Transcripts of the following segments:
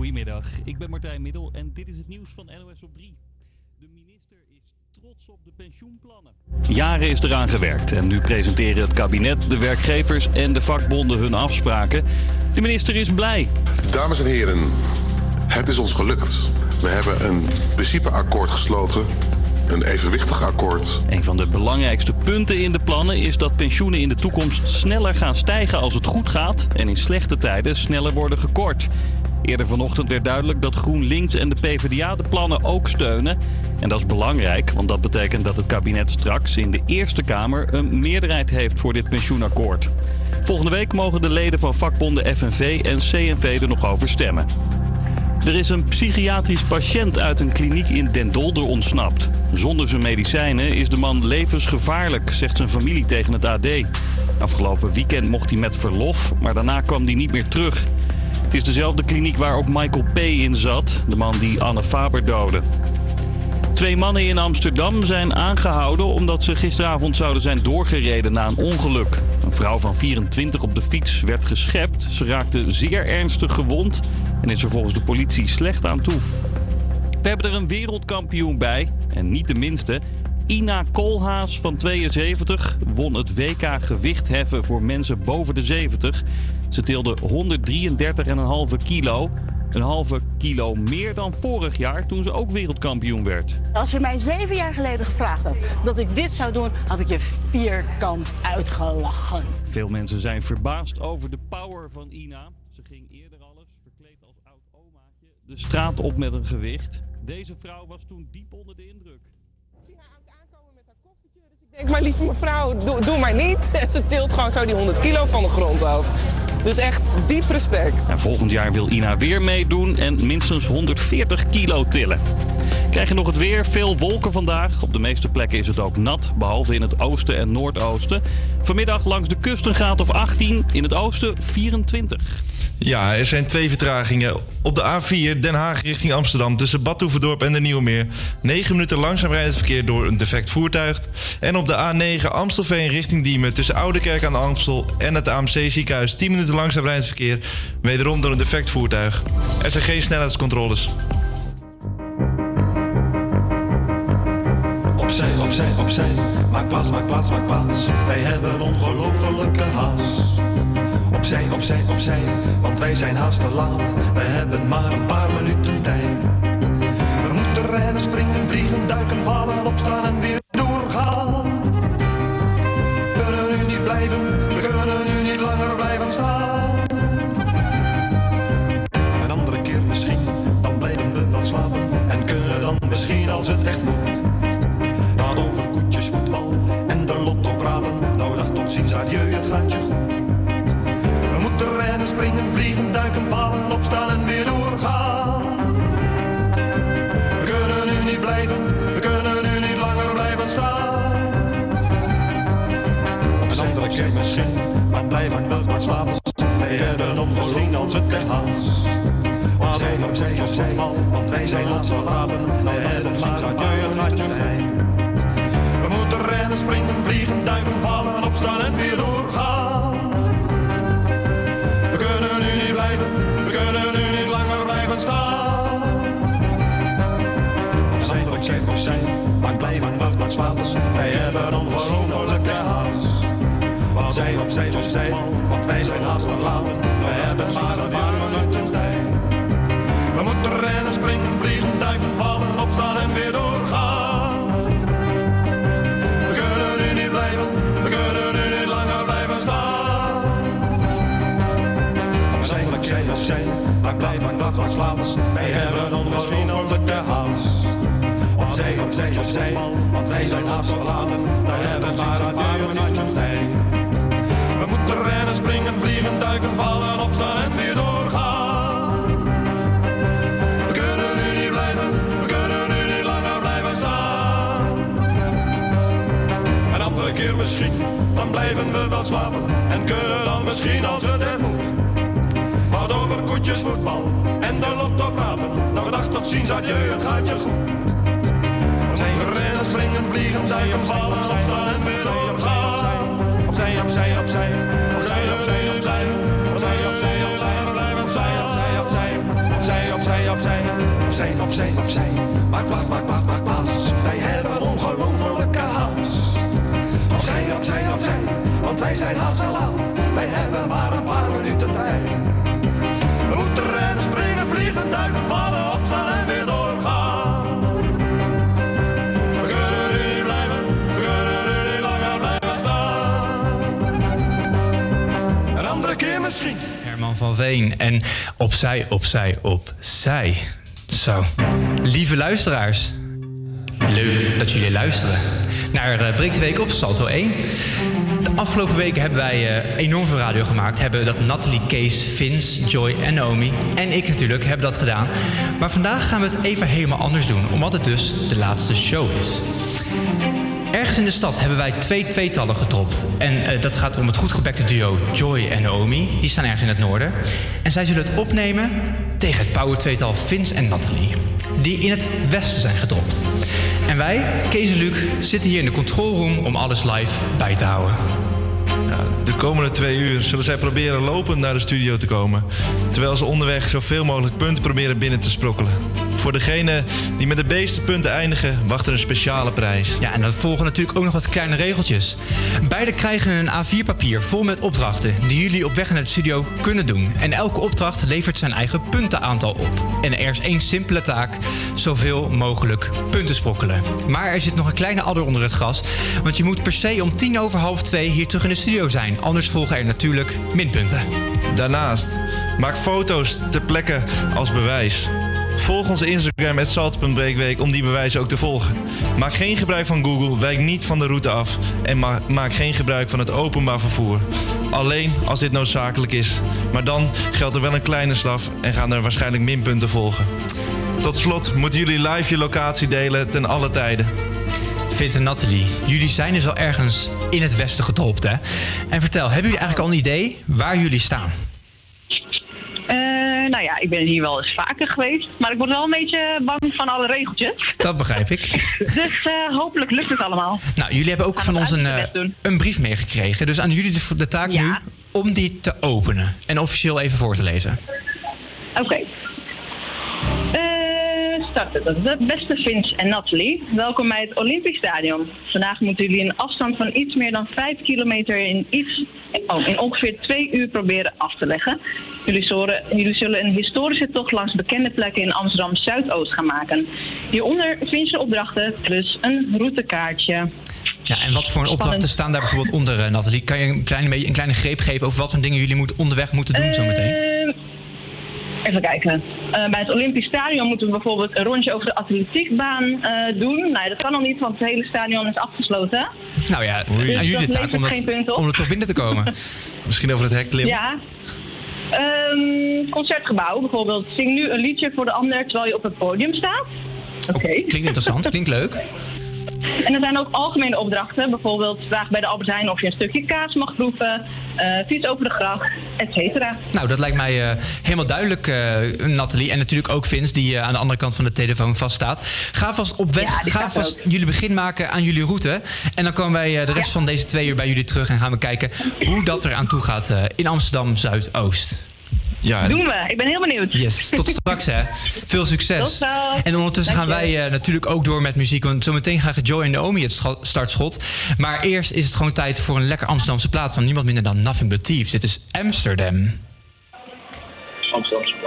Goedemiddag, ik ben Martijn Middel en dit is het nieuws van NOS op 3. De minister is trots op de pensioenplannen. Jaren is eraan gewerkt en nu presenteren het kabinet, de werkgevers en de vakbonden hun afspraken. De minister is blij. Dames en heren, het is ons gelukt. We hebben een principeakkoord gesloten. Een evenwichtig akkoord. Een van de belangrijkste punten in de plannen is dat pensioenen in de toekomst sneller gaan stijgen als het goed gaat en in slechte tijden sneller worden gekort. Eerder vanochtend werd duidelijk dat GroenLinks en de PvdA de plannen ook steunen. En dat is belangrijk, want dat betekent dat het kabinet straks in de Eerste Kamer een meerderheid heeft voor dit pensioenakkoord. Volgende week mogen de leden van vakbonden FNV en CNV er nog over stemmen. Er is een psychiatrisch patiënt uit een kliniek in Den Dolder ontsnapt. Zonder zijn medicijnen is de man levensgevaarlijk, zegt zijn familie tegen het AD. Afgelopen weekend mocht hij met verlof, maar daarna kwam hij niet meer terug. Het is dezelfde kliniek waar ook Michael P. in zat, de man die Anne Faber doodde. Twee mannen in Amsterdam zijn aangehouden omdat ze gisteravond zouden zijn doorgereden na een ongeluk. Een vrouw van 24 op de fiets werd geschept. Ze raakte zeer ernstig gewond en is er volgens de politie slecht aan toe. We hebben er een wereldkampioen bij, en niet de minste. Ina Koolhaas van 72 won het WK gewichtheffen voor mensen boven de 70. Ze tilde 133,5 kilo. Een halve kilo meer dan vorig jaar toen ze ook wereldkampioen werd. Als je mij zeven jaar geleden gevraagd had dat ik dit zou doen, had ik je vierkant uitgelachen. Veel mensen zijn verbaasd over de power van Ina. Ze ging eerder al eens, verkleed als oud omaatje, de straat op met een gewicht. Deze vrouw was toen diep onder de indruk. Ik denk, maar lieve mevrouw, doe, doe maar niet. En ze tilt gewoon zo die 100 kilo van de grond af. Dus echt diep respect. En volgend jaar wil Ina weer meedoen en minstens 140 kilo tillen. Krijg je nog het weer? Veel wolken vandaag. Op de meeste plekken is het ook nat, behalve in het oosten en noordoosten. Vanmiddag langs de kust een graad of 18, in het oosten 24. Ja, er zijn twee vertragingen. Op de A4 Den Haag richting Amsterdam tussen Badhoevedorp en de Nieuwmeer. 9 minuten langzaam rijdend verkeer door een defect voertuig. En op de A9 Amstelveen richting Diemen tussen Oudekerk aan de Amstel en het AMC ziekenhuis 10 minuten langzaam rijdend verkeer. Wederom door een defect voertuig. Er zijn geen snelheidscontroles. Opzij, opzij, opzij. Maak plaats, maak plaats, maak plaats. Wij hebben ongelofelijke haast. Opzij, opzij, opzij. Want wij zijn haast te laat. We hebben maar een paar minuten tijd. We moeten rennen, springen, vliegen, duiken, vallen, opstaan en weer blijven staan. Een andere keer misschien. Dan blijven we wel slapen. En kunnen dan misschien als het echt moet. Laat over koetjes, voetbal en de lotto praten. Nou dag tot ziens, adieu, het gaat je goed. We moeten rennen, springen, vliegen, duiken, vallen, opstaan en weer doorgaan. We kunnen nu niet blijven, we kunnen nu niet langer blijven staan. Op een andere keer misschien, maar blijf ik wel maar slapen. Wij hebben omgezien als het echt haast. Opzij, opzij, opzij, want wij zijn laatst verlaten. Wij hebben maar een paar gaatje tijd. We moeten rennen, springen, vliegen, duiken, Want wij zijn haast verlaten. We hebben maar een paar tijd. We moeten rennen, springen, vliegen, duiken, vallen, opstaan en weer doorgaan. We kunnen nu niet blijven, we kunnen nu niet langer blijven staan. Een andere keer misschien, dan blijven we wel slapen. En kunnen dan misschien als het er moet. Wat over koetjes, voetbal en de lotto praten. Nog dag tot ziens, adieu, het gaat je goed opzij, opzij, opzij, en op opzij. Opzij, opzij, opzij, opzij, opzij, opzij. Opzij, opzij, op zijn, op opzij, opzij, opzij. Opzij, opzij, opzij, opzij, opzij, opzij. Maak plaats, maak plaats, maak plaats. Wij hebben ongelofelijke haast. Opzij, opzij, opzij, want wij zijn op Van Veen. En opzij, opzij, opzij. Zo. Lieve luisteraars. Leuk dat jullie luisteren naar uh, Breek de Week op Salto 1. De afgelopen weken hebben wij uh, enorm veel radio gemaakt. Hebben dat Natalie, Kees, Vince, Joy en Naomi en ik natuurlijk hebben dat gedaan. Maar vandaag gaan we het even helemaal anders doen. Omdat het dus de laatste show is. Ergens in de stad hebben wij twee tweetallen gedropt. En uh, dat gaat om het goed gebekte duo Joy en Naomi. Die staan ergens in het noorden. En zij zullen het opnemen tegen het power tweetal Vince en Natalie. Die in het westen zijn gedropt. En wij, Kees en Luc, zitten hier in de control room om alles live bij te houden. De komende twee uur zullen zij proberen lopend naar de studio te komen. Terwijl ze onderweg zoveel mogelijk punten proberen binnen te sprokkelen. Voor degene die met de meeste punten eindigen, wacht er een speciale prijs. Ja, en dan volgen natuurlijk ook nog wat kleine regeltjes. Beiden krijgen een A4-papier vol met opdrachten die jullie op weg naar de studio kunnen doen. En elke opdracht levert zijn eigen puntenaantal op. En er is één simpele taak: zoveel mogelijk punten sprokkelen. Maar er zit nog een kleine adder onder het gras. Want je moet per se om tien over half twee hier terug in de studio zijn. Anders volgen er natuurlijk minpunten. Daarnaast, maak foto's ter plekke als bewijs. Volg onze Instagram, salt.breekweek, om die bewijzen ook te volgen. Maak geen gebruik van Google, wijk niet van de route af en ma maak geen gebruik van het openbaar vervoer. Alleen als dit noodzakelijk is. Maar dan geldt er wel een kleine straf en gaan er waarschijnlijk minpunten volgen. Tot slot moeten jullie live je locatie delen ten alle tijden. Vince en Nathalie, jullie zijn dus al ergens in het westen gedropt, hè? En vertel, hebben jullie eigenlijk al een idee waar jullie staan? Nou ja, ik ben hier wel eens vaker geweest. Maar ik word wel een beetje bang van alle regeltjes. Dat begrijp ik. dus uh, hopelijk lukt het allemaal. Nou, jullie hebben ook van ons een, uh, een brief meegekregen. Dus aan jullie de, de taak ja. nu om die te openen. En officieel even voor te lezen. Oké. Okay. Starten. Dat is beste Vince en Natalie. Welkom bij het Olympisch Stadion. Vandaag moeten jullie een afstand van iets meer dan 5 kilometer in, iets, oh, in ongeveer 2 uur proberen af te leggen. Jullie zullen, jullie zullen een historische tocht langs bekende plekken in Amsterdam Zuidoost gaan maken. Hieronder vind je opdrachten plus een routekaartje. Ja, en wat voor opdrachten staan daar bijvoorbeeld onder, uh, Nathalie? Kan je een kleine, een kleine greep geven over wat voor dingen jullie moet, onderweg moeten doen uh, zometeen? Even kijken. Uh, bij het Olympisch Stadion moeten we bijvoorbeeld een rondje over de atletiekbaan uh, doen. Nou, dat kan nog niet, want het hele stadion is afgesloten. Nou ja, dus aan jullie de taak om, dat, om er toch binnen te komen. Misschien over het hek klimmen? Ja. Um, concertgebouw bijvoorbeeld. Zing nu een liedje voor de ander terwijl je op het podium staat. Oké. Okay. Oh, klinkt interessant, klinkt leuk. En er zijn ook algemene opdrachten. Bijvoorbeeld vraag bij de Albert Heijn of je een stukje kaas mag proeven. Uh, fiets over de gracht, et cetera. Nou, dat lijkt mij uh, helemaal duidelijk, uh, Nathalie. En natuurlijk ook Vince, die aan de andere kant van de telefoon vaststaat. Ga vast op weg. Ja, Ga vast jullie begin maken aan jullie route. En dan komen wij de rest ja. van deze twee uur bij jullie terug. En gaan we kijken hoe dat er aan toe gaat in Amsterdam Zuidoost. Ja, Doen we. Ik ben heel benieuwd. Yes, tot straks hè. Veel succes. Tot en ondertussen gaan wij uh, natuurlijk ook door met muziek. Want zometeen gaan Joy en Naomi het startschot. Maar eerst is het gewoon tijd voor een lekker Amsterdamse plaat van niemand minder dan Nothing But Thieves. Dit is Amsterdam. Amsterdamse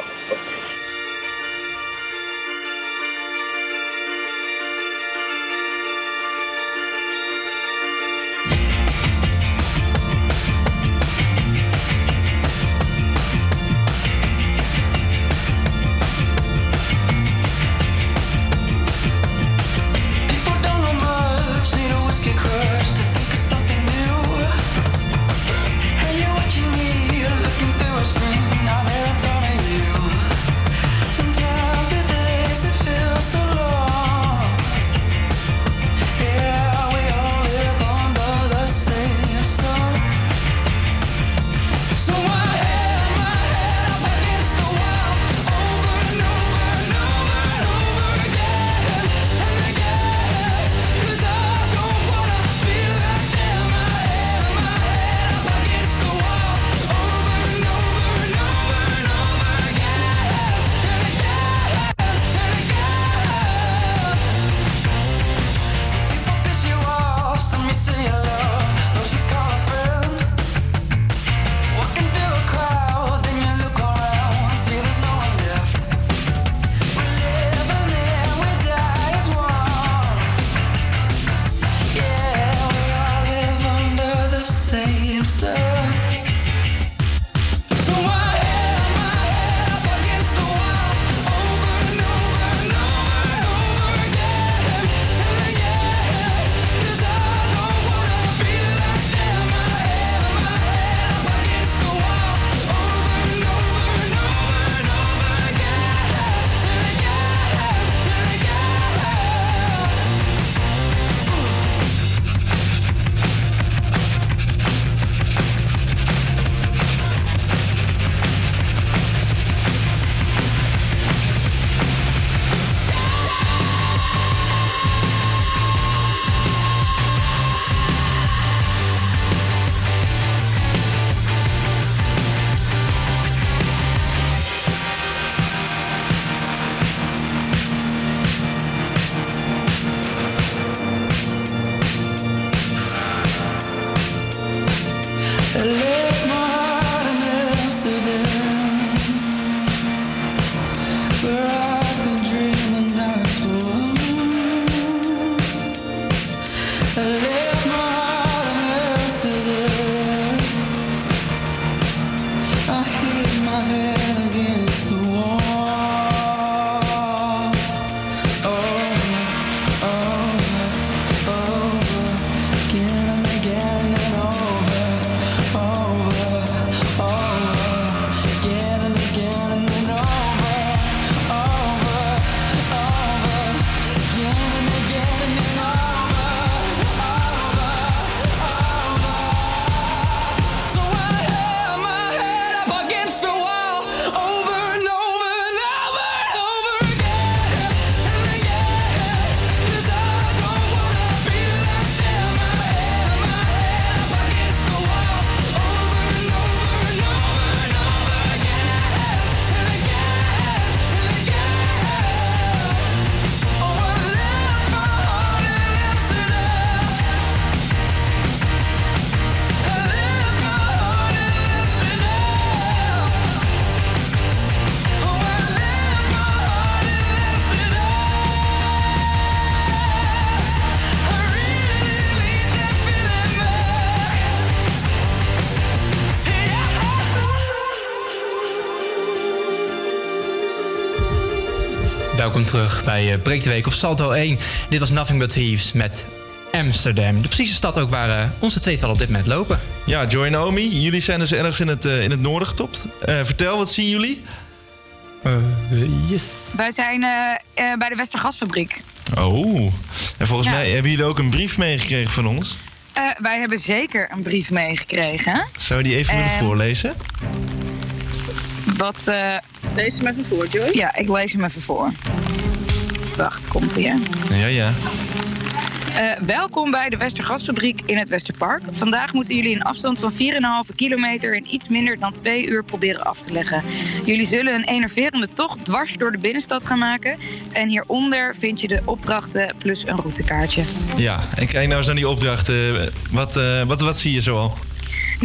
Welkom terug bij eh, Breek de Week op Salto 1. Dit was Nothing But Thieves met Amsterdam. De precieze stad ook waar eh, onze tweetal op dit moment lopen. Ja, Joy en Naomi, jullie zijn dus ergens in het, eh, in het noorden getopt. Eh, vertel, wat zien jullie? yes. Wij zijn bij de Westergasfabriek. Oh, en volgens Ja. mij hebben jullie ook een brief meegekregen van ons. Eh, wij hebben zeker een brief meegekregen. Zou je die even willen Ehm, voorlezen? Wat. eh lees hem even voor, Joy? Ja, ik lees hem even voor. Wacht, komt ie, hè? Ja, ja. Eh, welkom bij de Westergasfabriek in het Westerpark. Vandaag moeten jullie een afstand van 4,5 kilometer in iets minder dan 2 uur proberen af te leggen. Jullie zullen een enerverende tocht dwars door de binnenstad gaan maken. En hieronder vind je de opdrachten plus een routekaartje. Ja, en kijk nou eens naar die opdrachten. Wat, eh, wat, wat zie je zoal?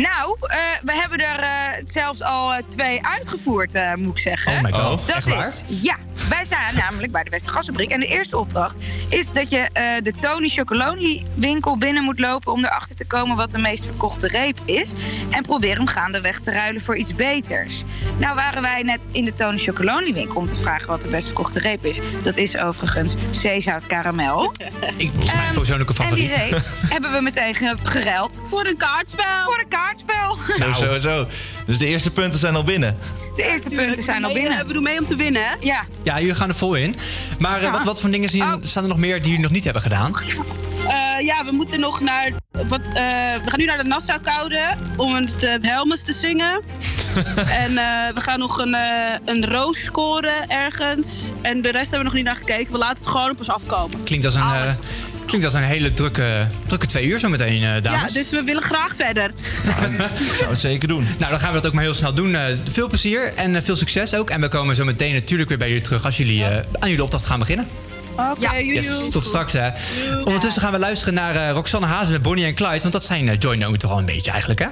Nou, eh, we hebben er eh, zelfs al eh, twee uitgevoerd, eh, moet ik zeggen. Oh my god, Dat echt is, waar? ja, wij staan namelijk bij de Westergasfabriek. En de eerste opdracht is dat je eh, de Tony Chocolonely winkel binnen moet lopen... om erachter te komen wat de meest verkochte reep is. En probeer hem gaandeweg te ruilen voor iets beters. Nou waren wij net in de Tony Chocolonely winkel om te vragen wat de best verkochte reep is. Dat is overigens zeezout karamel. Ik, is mijn persoonlijke En die favoriet. reep hebben we meteen ge- geruild. Voor een kaartspel. Voor een kaartspel. Zo, zo, zo. Dus de eerste punten zijn al binnen. De eerste punten zijn al binnen. We doen mee om te winnen, hè? Ja. Ja, jullie gaan er vol in. Maar eh, wat, wat voor dingen zien, staan er nog meer die jullie nog niet hebben gedaan? Eh, ja, we moeten nog naar. Wat, eh, we gaan nu naar de Nassau-koude om het uh, Helmes te zingen. en eh, we gaan nog een, eh, een roos scoren ergens. En de rest hebben we nog niet naar gekeken. We laten het gewoon op ons afkomen. Klinkt als een, klinkt als een hele drukke, drukke twee uur zo meteen, eh, Ja, dames. dus we willen graag verder. Ik zou het zeker doen. Nou, dan gaan we dat ook maar heel snel doen. Eh, veel plezier en eh, veel succes ook. En we komen zo meteen natuurlijk weer bij jullie terug als jullie eh, aan jullie opdracht gaan beginnen. Oké, okay, Yes, tot straks hè. Ondertussen gaan we luisteren naar eh, Roxanne Hazen met Bonnie en Clyde. Want dat zijn Joy en Naomi toch al een beetje eigenlijk hè?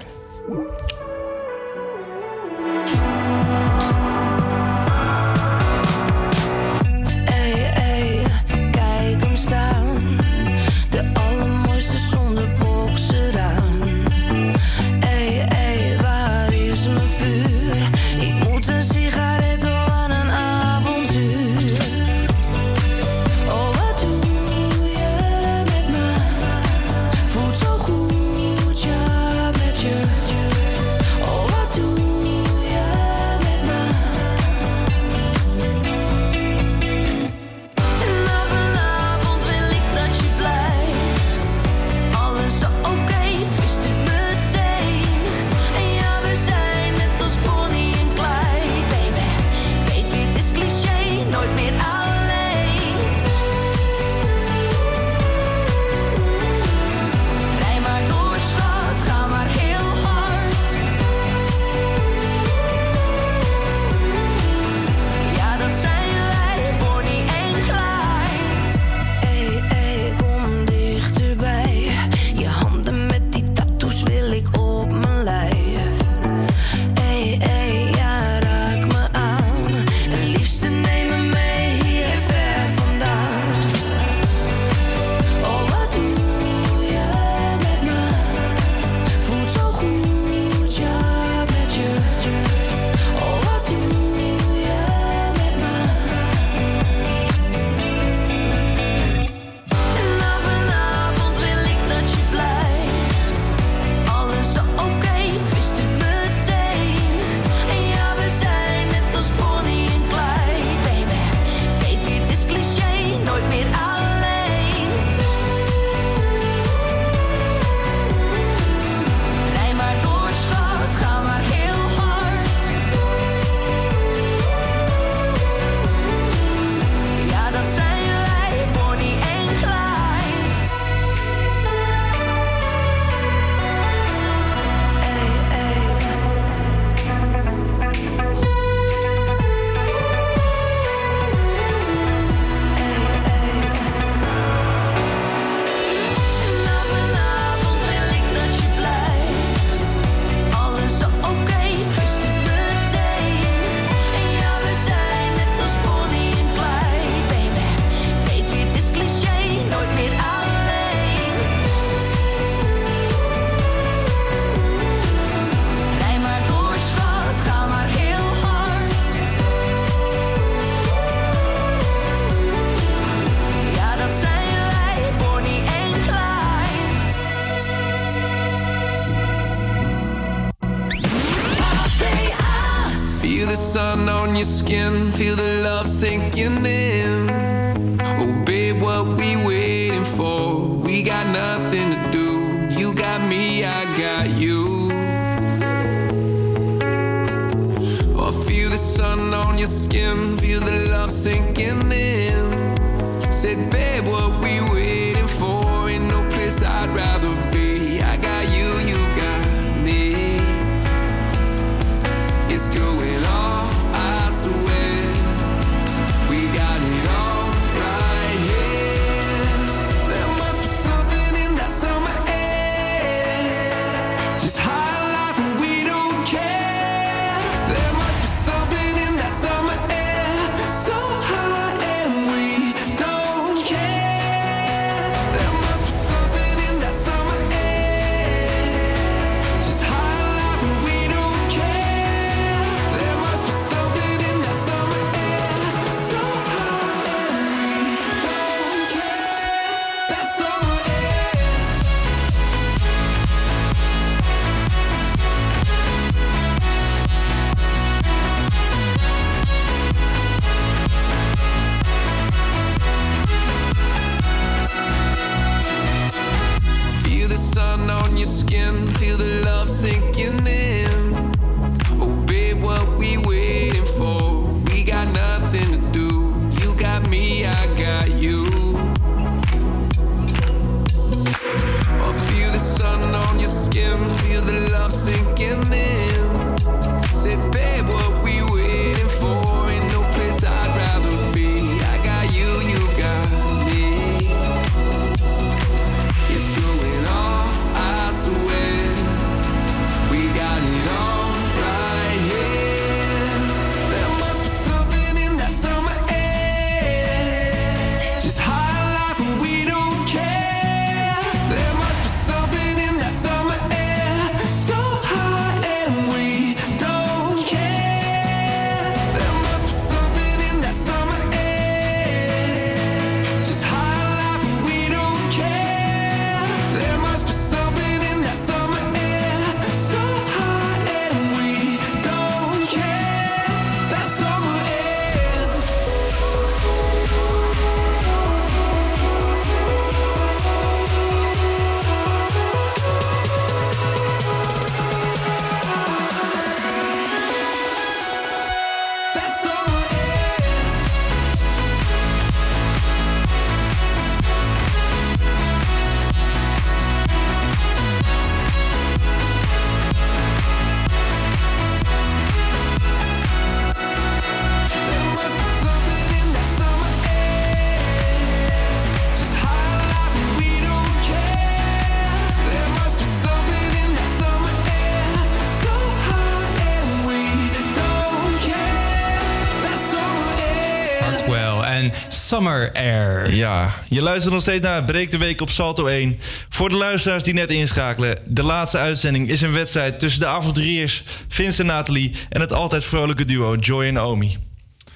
Summer Air. Ja, je luistert nog steeds naar Breek de Week op Salto 1. Voor de luisteraars die net inschakelen... de laatste uitzending is een wedstrijd tussen de avonturiers... Vince en Nathalie en het altijd vrolijke duo Joy en Omi.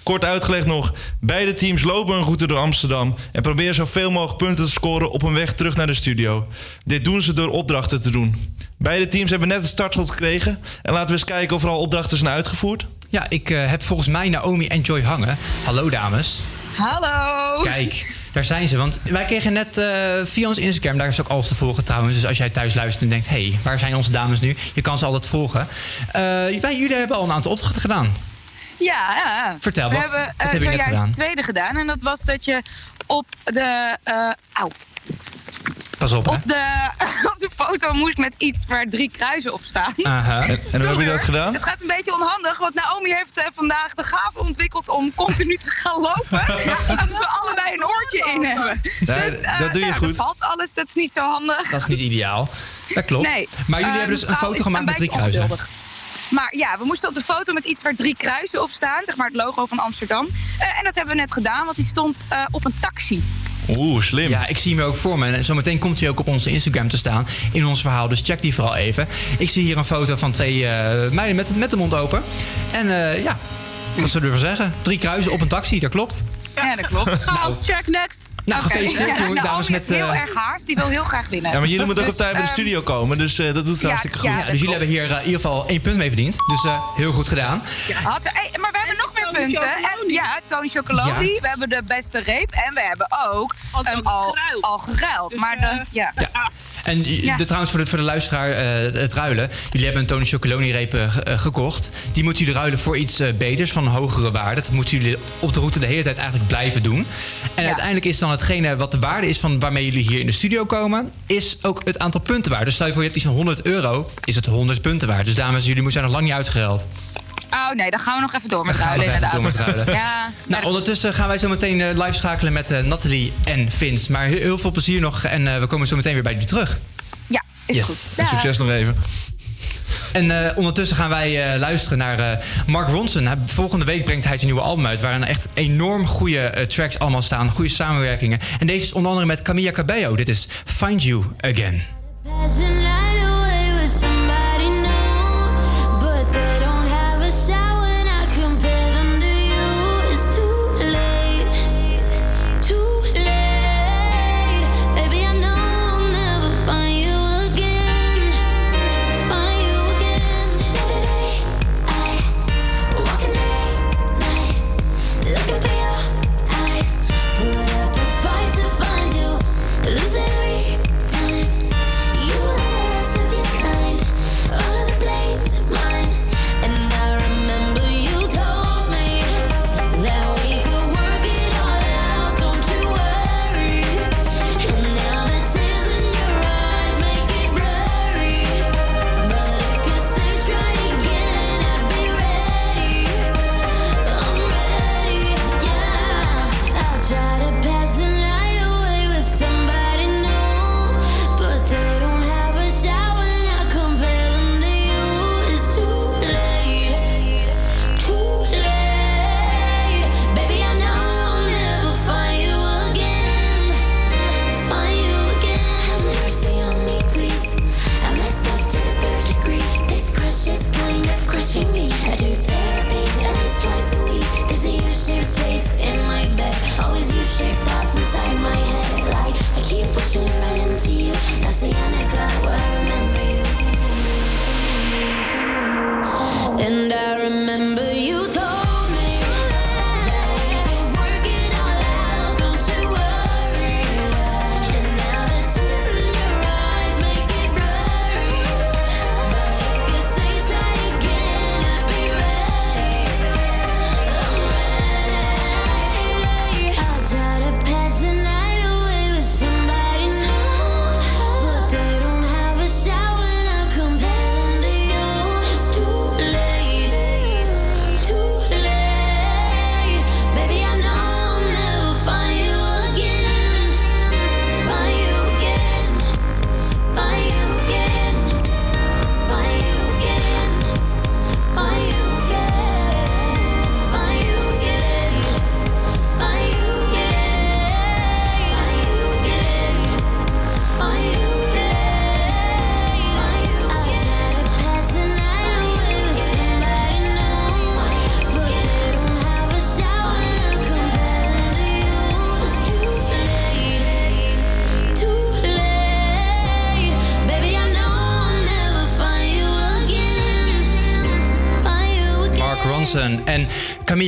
Kort uitgelegd nog, beide teams lopen een route door Amsterdam... en proberen zoveel mogelijk punten te scoren op hun weg terug naar de studio. Dit doen ze door opdrachten te doen. Beide teams hebben net een startschot gekregen... en laten we eens kijken of er al opdrachten zijn uitgevoerd. Ja, ik eh, heb volgens mij Naomi en Joy hangen. Hallo dames. Hallo. Kijk, daar zijn ze. Want wij kregen net eh, via ons Instagram, daar is ook alles te volgen trouwens. Dus als jij thuis luistert en denkt, hé, hey, waar zijn onze dames nu? Je kan ze altijd volgen. Eh, wij, jullie hebben al een aantal opdrachten gedaan. Ja, ja. Vertel, We wat- hebben wat eh, hebben jullie net gedaan? de tweede gedaan. En dat was dat je op de... auw. Pas op, hè. Op de, op de foto moest met iets waar drie kruisen op staan. Aha. En- en hoe heb je dat gedaan? Het gaat een beetje onhandig, want Naomi heeft eh, vandaag de gave ontwikkeld om continu te gaan lopen. Zodat we allebei een oortje in hebben. Nee, dus, eh, dat doe je nou, goed. Dat valt alles, dat is niet zo handig. Dat is niet ideaal. Dat klopt. Nee. Maar jullie Eh, hebben dus een foto gemaakt een met drie kruisen. ongeduldig. Maar ja, we moesten op de foto met iets waar drie kruisen op staan. Zeg maar het logo van Amsterdam. Eh, en dat hebben we net gedaan, want die stond eh, op een taxi. Oeh, slim. Ja, ik zie hem ook voor me. En zometeen komt hij ook op onze Instagram te staan in ons verhaal. Dus check die vooral even. Ik zie hier een foto van twee eh, meiden met, met de mond open. En eh, ja, wat zullen we zeggen? Drie kruisen op een taxi, dat klopt. Ja, dat klopt. Gehaald, check, next. Nou, gefeliciteerd, Ja, jongen, Naomi dames, met, heel eh, erg haast. Die wil heel graag winnen. Ja, maar jullie moeten ook op Dus, tijd bij de ehm, studio komen. Dus eh, dat doet ze ja, hartstikke goed. ja, Ja, dus jullie hebben hier in ieder geval één punt mee verdiend. Dus eh, heel goed gedaan. Had, hey, maar we hebben nog meer punten. En, ja, Tony Chocoloni. Ja. We hebben de beste reep. En we hebben ook hem al, al geruild. Dus, maar de, ja. En de, trouwens, voor de, voor de luisteraar, eh, het ruilen. Jullie hebben een Tony Chocoloni reep eh, ge- eh, gekocht. Die moeten jullie ruilen voor iets eh, beters, van hogere waarde. Dat moeten jullie op de route de hele tijd eigenlijk blijven doen. En uiteindelijk is dan hetgene wat de waarde is van waarmee jullie hier in de studio komen... is ook het aantal punten waard. Dus stel je voor, je hebt iets van 100 euro, is het 100 punten waard. Dus dames, jullie zijn nog lang niet uitgeruild. Oh nee, dan gaan we nog even door met ruilen nog even inderdaad. door met ruilen. Ja, Nou, ondertussen gaan wij zo meteen eh, live schakelen met eh, Nathalie en Vince. Maar heel, heel veel plezier nog en eh, we komen zo meteen weer bij jullie terug. ja is Yes. goed. En succes nog even. En eh, ondertussen gaan wij eh, luisteren naar eh, Mark Ronson. Hij- volgende week brengt hij zijn nieuwe album uit... waarin echt enorm goede tracks allemaal staan. Goede samenwerkingen. En deze is onder andere met Camilla Cabello. Dit is Find You Again.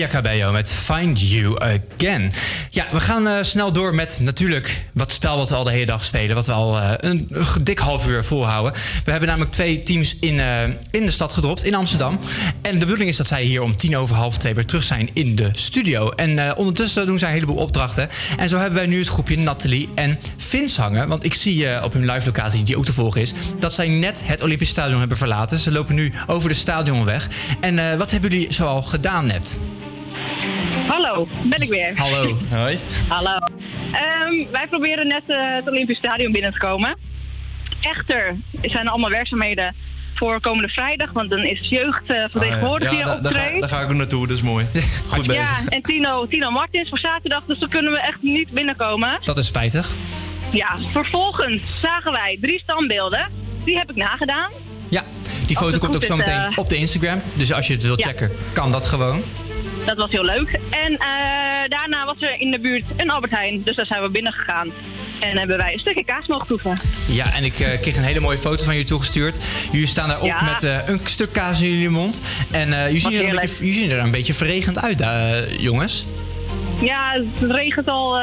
Cabello met Find You Again. Ja, we gaan eh, snel door met natuurlijk wat spel wat we al de hele dag spelen. Wat we al eh, een, dik half uur volhouden. We hebben namelijk twee teams in, eh, in de stad gedropt, in Amsterdam. En de bedoeling is dat zij hier om tien over half twee weer terug zijn in de studio. En ondertussen doen zij een heleboel opdrachten. En zo hebben wij nu het groepje Nathalie en Vince hangen. Want ik zie op hun live locatie, die ook te volgen is... dat zij net het Olympisch Stadion hebben verlaten. Ze lopen nu over de stadionweg. En eh, wat hebben jullie zoal gedaan net? Hallo, ben ik weer. Hallo. Hoi. Hallo. Ehm, wij proberen net eh, het Olympisch Stadion binnen te komen. Echter zijn er allemaal werkzaamheden voor komende vrijdag, want dan is jeugd uh, vertegenwoordigd hier Ah, ja, daar, ga, optreden. daar ga ik ook naartoe, dat is mooi. Goed bezig. Ja, en Tino, Tino Martins voor zaterdag, dus dan kunnen we echt niet binnenkomen. Dat is spijtig. Ja, vervolgens zagen wij drie standbeelden. Die heb ik nagedaan. Ja, die foto komt ook zo is, meteen eh, op de Instagram. Dus als je het wilt ja. checken, kan dat gewoon. Dat was heel leuk. En eh, daarna was er in de buurt een Albert Heijn. Dus daar zijn we binnen gegaan. En hebben wij een stukje kaas mogen proeven. Ja, en ik eh, kreeg een hele mooie foto van jullie toegestuurd. Jullie staan daar op Ja. met eh, een stuk kaas in jullie mond. En eh jullie, zien er een beetje, jullie zien er een beetje verregend uit, jongens. Ja, het regent al eh,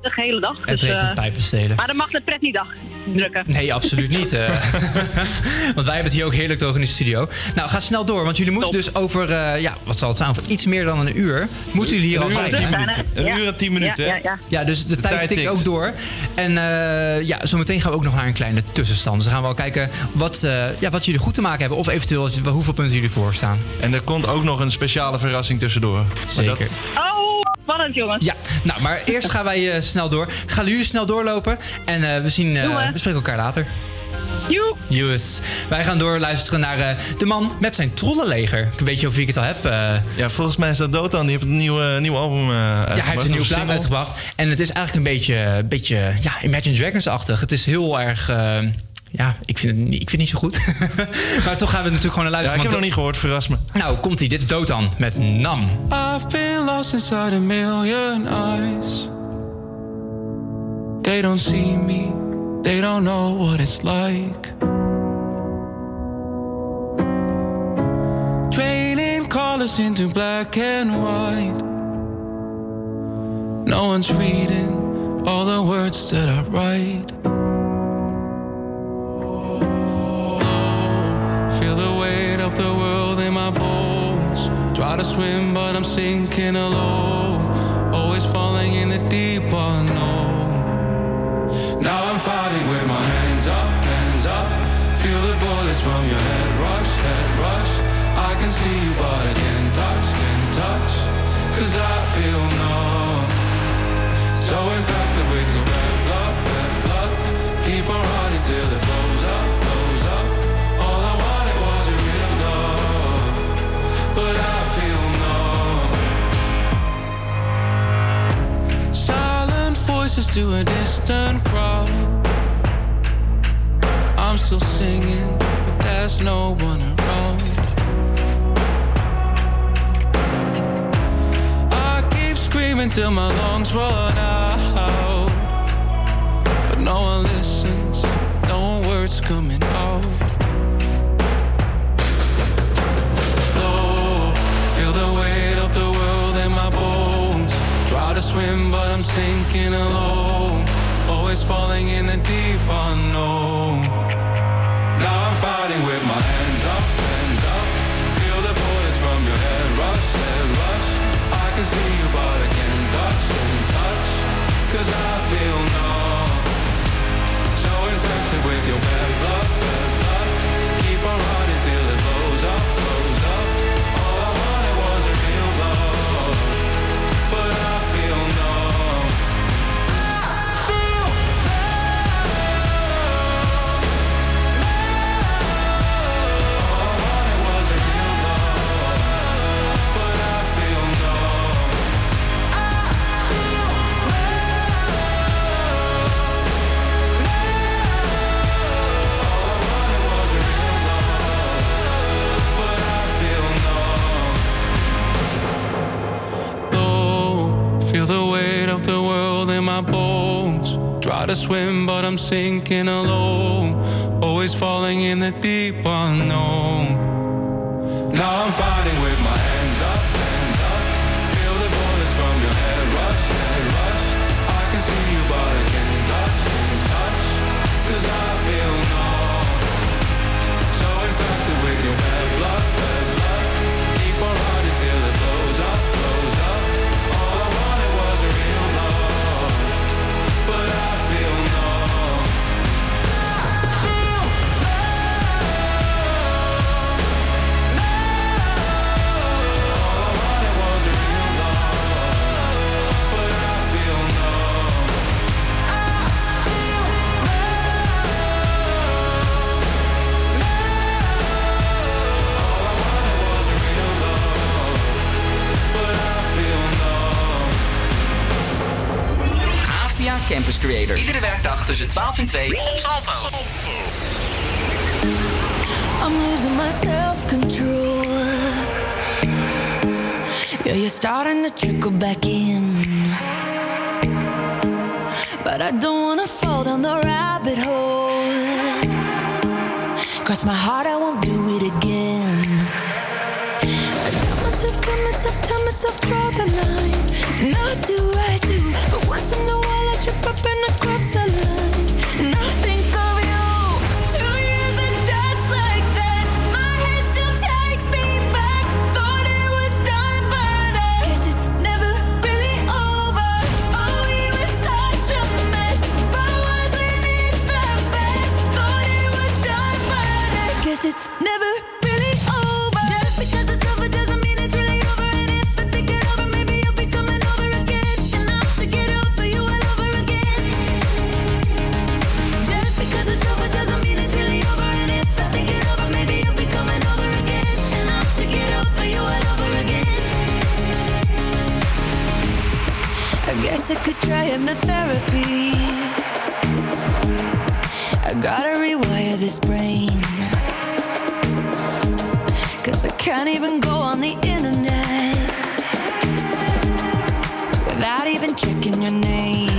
de hele dag. Het dus, regent eh, pijpenstelen. Maar dan mag de pret niet dag drukken. Nee, absoluut niet. eh. want wij hebben het hier ook heerlijk toch in de studio. Nou, ga snel door, want jullie moeten dus over, eh, ja, wat zal het zijn, over iets meer dan een uur, moeten jullie hier Een al uur zijn. en tien minuten. Een Ja. uur en tien minuten, Ja, ja, ja. Ja, dus de, tijd, tijd tikt ook door. En eh, ja, zometeen gaan we ook nog naar een kleine tussenstand. Dus dan gaan we wel kijken wat, eh, ja, wat jullie goed te maken hebben. Of eventueel hoeveel punten jullie voorstaan. En er komt ook nog een speciale verrassing tussendoor. Zeker. dat- Oh, spannend jongens. Ja, nou, maar eerst gaan wij eh, snel door. Gaan jullie snel doorlopen. En eh, we, zien, eh, we. spreken elkaar later. Joe. Yes. Wij gaan door luisteren naar eh, de man met zijn trollenleger. Ik weet je of ik het al heb. eh. Ja, volgens mij is dat Dotan. Die heeft een nieuwe, nieuwe album eh ja, hij heeft een nieuwe plaat uitgebracht. En het is eigenlijk een beetje, een beetje ja, Imagine Dragons-achtig. Het is heel erg... ja, ik vind, het niet, ik vind het niet zo goed. maar toch gaan we natuurlijk gewoon naar Ja, luisteren. ik heb want nog niet gehoord, verras me. Nou, komt-ie. Dit is Dotan met Nam. I've been lost inside a million eyes. They don't see me, they don't know what it's like. Draining colors into black and white. No one's reading all the words that I write. Feel the weight of the world in my bones. Try to swim, but I'm sinking alone. Always falling in the deep unknown. Now I'm fighting with my hands up, hands up. Feel the bullets from your head rush, head rush. I can see you, but I can't touch, can't touch. Cause I feel numb. So infected with your bad blood, bad blood. Keep on Voices to a distant crowd. I'm still singing, but there's no one around. I keep screaming till my lungs run out. But no one listens, no words coming out. I'm alone. Always falling in the deep unknown. To swim, but I'm sinking alone. Always falling in the deep unknown. Now I'm fighting Creators. Iedere werkdag tussen 12 en 2 op Salto. I'm losing my self control. Yeah, you're starting to trickle back in. But I don't wanna fall down the rabbit hole. Cross my heart, I won't do it again. I tell myself, tell myself, tell myself, draw I could try hypnotherapy. I gotta rewire this brain. Cause I can't even go on the internet without even checking your name.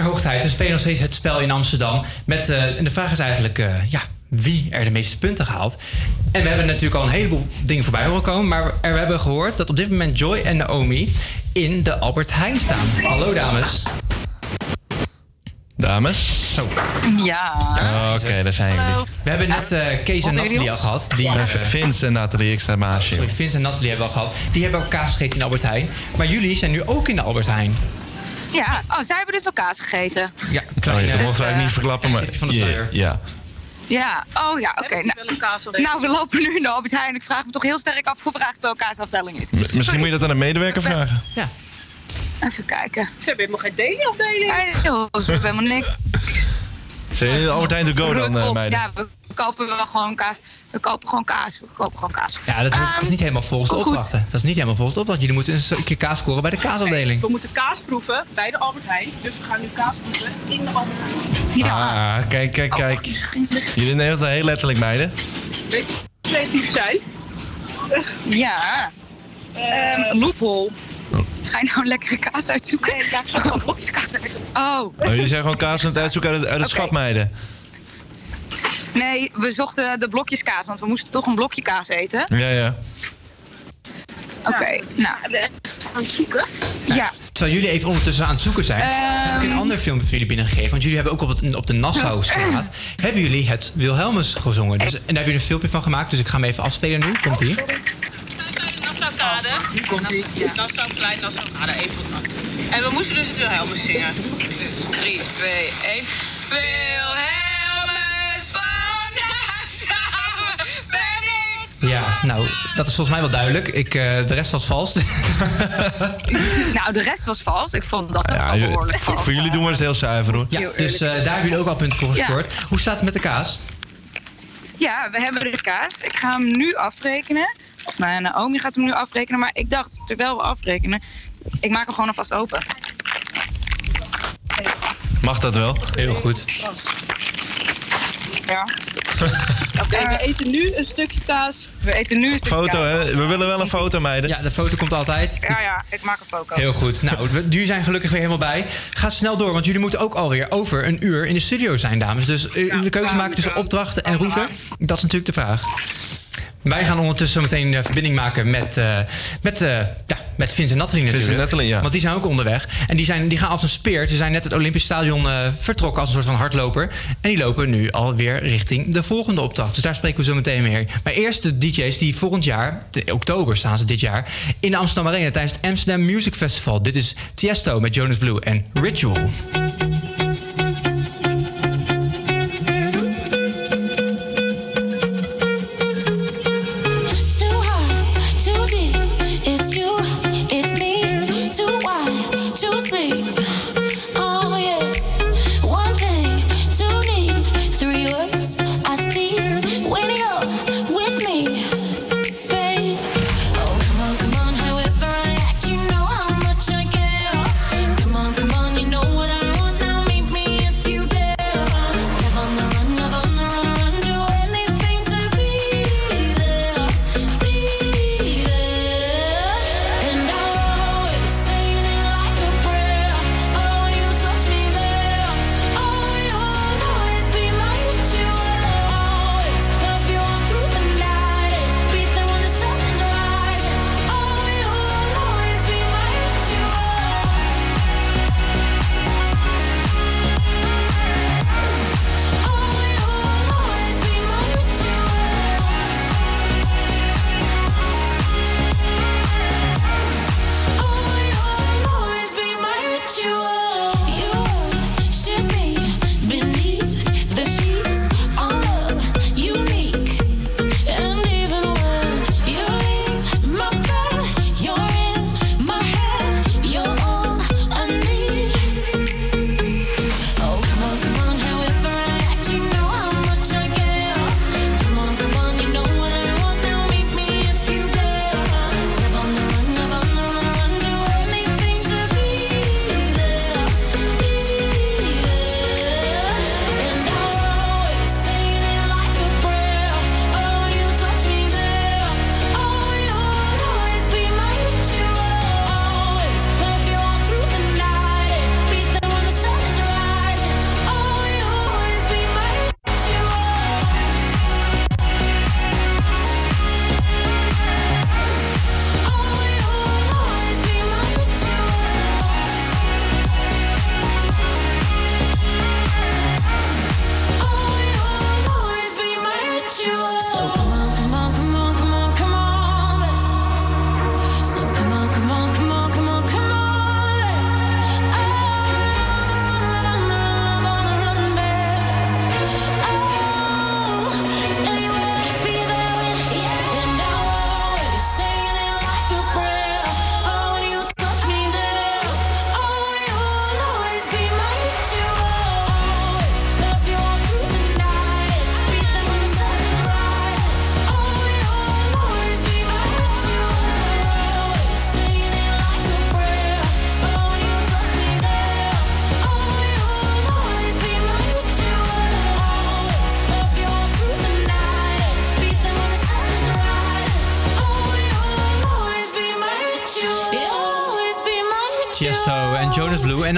Ja, hoog tijd. We spelen nog steeds het spel in Amsterdam. Met, eh, en de vraag is eigenlijk, eh, ja, wie er de meeste punten haalt. En we hebben natuurlijk al een heleboel dingen voorbij horen komen. Maar we we hebben gehoord dat op dit moment Joy en Naomi in de Albert Heijn staan. Hallo dames. Dames. Zo. Ja. Oké, daar zijn jullie. We hebben net eh, Kees en Nathalie al gehad. Die, eh, Vince en Nathalie, ik sta naast je. Sorry, Vince en Nathalie hebben we al gehad. Die hebben ook kaas gegeten in de Albert Heijn. Maar jullie zijn nu ook in de Albert Heijn. Ja, oh, zij hebben dus al kaas gegeten. Ja, Oh, ja, dat mogen eigenlijk niet eh, verklappen, maar... van de Ja, sluier. ja. Ja, oh ja, oké. Nou, nou, we lopen nu in de Albert Heijn. Ik vraag me toch heel sterk af of eigenlijk wel een kaasafdeling is. M- Misschien moet je dat aan een medewerker vragen. Ja. Even kijken. Ze hebben helemaal geen deli-afdeling. Nee, ze hebben helemaal niks. Zijn jullie de Albert Heijn to go dan, Rut eh, op. meiden? Ja, we kopen wel gewoon kaas. We kopen gewoon kaas. We kopen gewoon kaas. Ja, dat, Ehm, dat is niet helemaal volgens de opdrachten. Dat is niet helemaal volgens de opdracht. Jullie moeten een stukje kaas scoren bij de kaasafdeling. We moeten kaas proeven bij de Albert Heijn. Dus we gaan nu kaas proeven in de Albert Heijn. Ah, kijk, kijk, kijk. Jullie nemen het heel letterlijk, meiden. Weet je hoe creatief zijn? Ja. Ehm loophole. Ga je nou lekkere kaas uitzoeken? Nee, ja, ik zag gewoon blokjes kaas uit. Oh. Oh, jullie zijn gewoon kaas aan het uitzoeken uit het, uit het schap, meiden. Nee, we zochten de blokjes kaas, want we moesten toch een blokje kaas eten. Ja, ja. Oké, nou. Aan het zoeken? Ja. Terwijl jullie even ondertussen aan het zoeken zijn, Ehm. heb ik een ander filmpje voor jullie binnengegeven. Want jullie hebben ook op, het, op de Nassaustraat hebben jullie het Wilhelmus gezongen. Dus, en daar hebben jullie een filmpje van gemaakt. Dus ik ga hem even afspelen nu. Komt ie? Nassau-kade. Hier komt ie. Nassau-klein, Nassau-kade, even. En we moesten dus het Wilhelmus zingen. Dus 3, 2, 1. Wilhelmus Ja, nou, dat is volgens mij wel duidelijk. Ik, eh, de rest was vals. Nou, de rest was vals. Ik vond dat ook Ja, behoorlijk voor, jullie doen we het heel zuiver hoor. ja, dus eh, daar hebben jullie ook al punten voor Ja. gescoord. Hoe staat het met de kaas? Ja, we hebben de kaas. Ik ga hem nu afrekenen. Of nou, Naomi gaat hem nu afrekenen. Maar ik dacht, terwijl we afrekenen, ik maak hem gewoon alvast open. Mag dat wel? Heel goed. Ja. Oké, we eten nu een stukje kaas. We eten nu een stukje Foto, kaas. hè? We willen wel een foto, meiden. Ja, de foto komt altijd. Ja, ja, ik maak een foto. Heel goed. Nou, we- jullie zijn gelukkig weer helemaal bij. Ga snel door, want jullie moeten ook alweer over een uur in de studio zijn, dames. Dus uh, de keuze maken tussen opdrachten en route, dat is natuurlijk de vraag. Wij gaan ondertussen meteen uh, verbinding maken met, uh, met, uh, ja, met Vince en Nathalie natuurlijk. Vince en Nathalie, ja. Want die zijn ook onderweg. En die, zijn, die gaan als een speer. Ze zijn net het Olympisch Stadion uh, vertrokken als een soort van hardloper. En die lopen nu alweer richting de volgende opdracht. Dus daar spreken we zo meteen mee. Maar eerst de DJ's die volgend jaar, in oktober staan ze dit jaar, in de Amsterdam Arena tijdens het Amsterdam Music Festival. Dit is Tiesto met Jonas Blue en Ritual.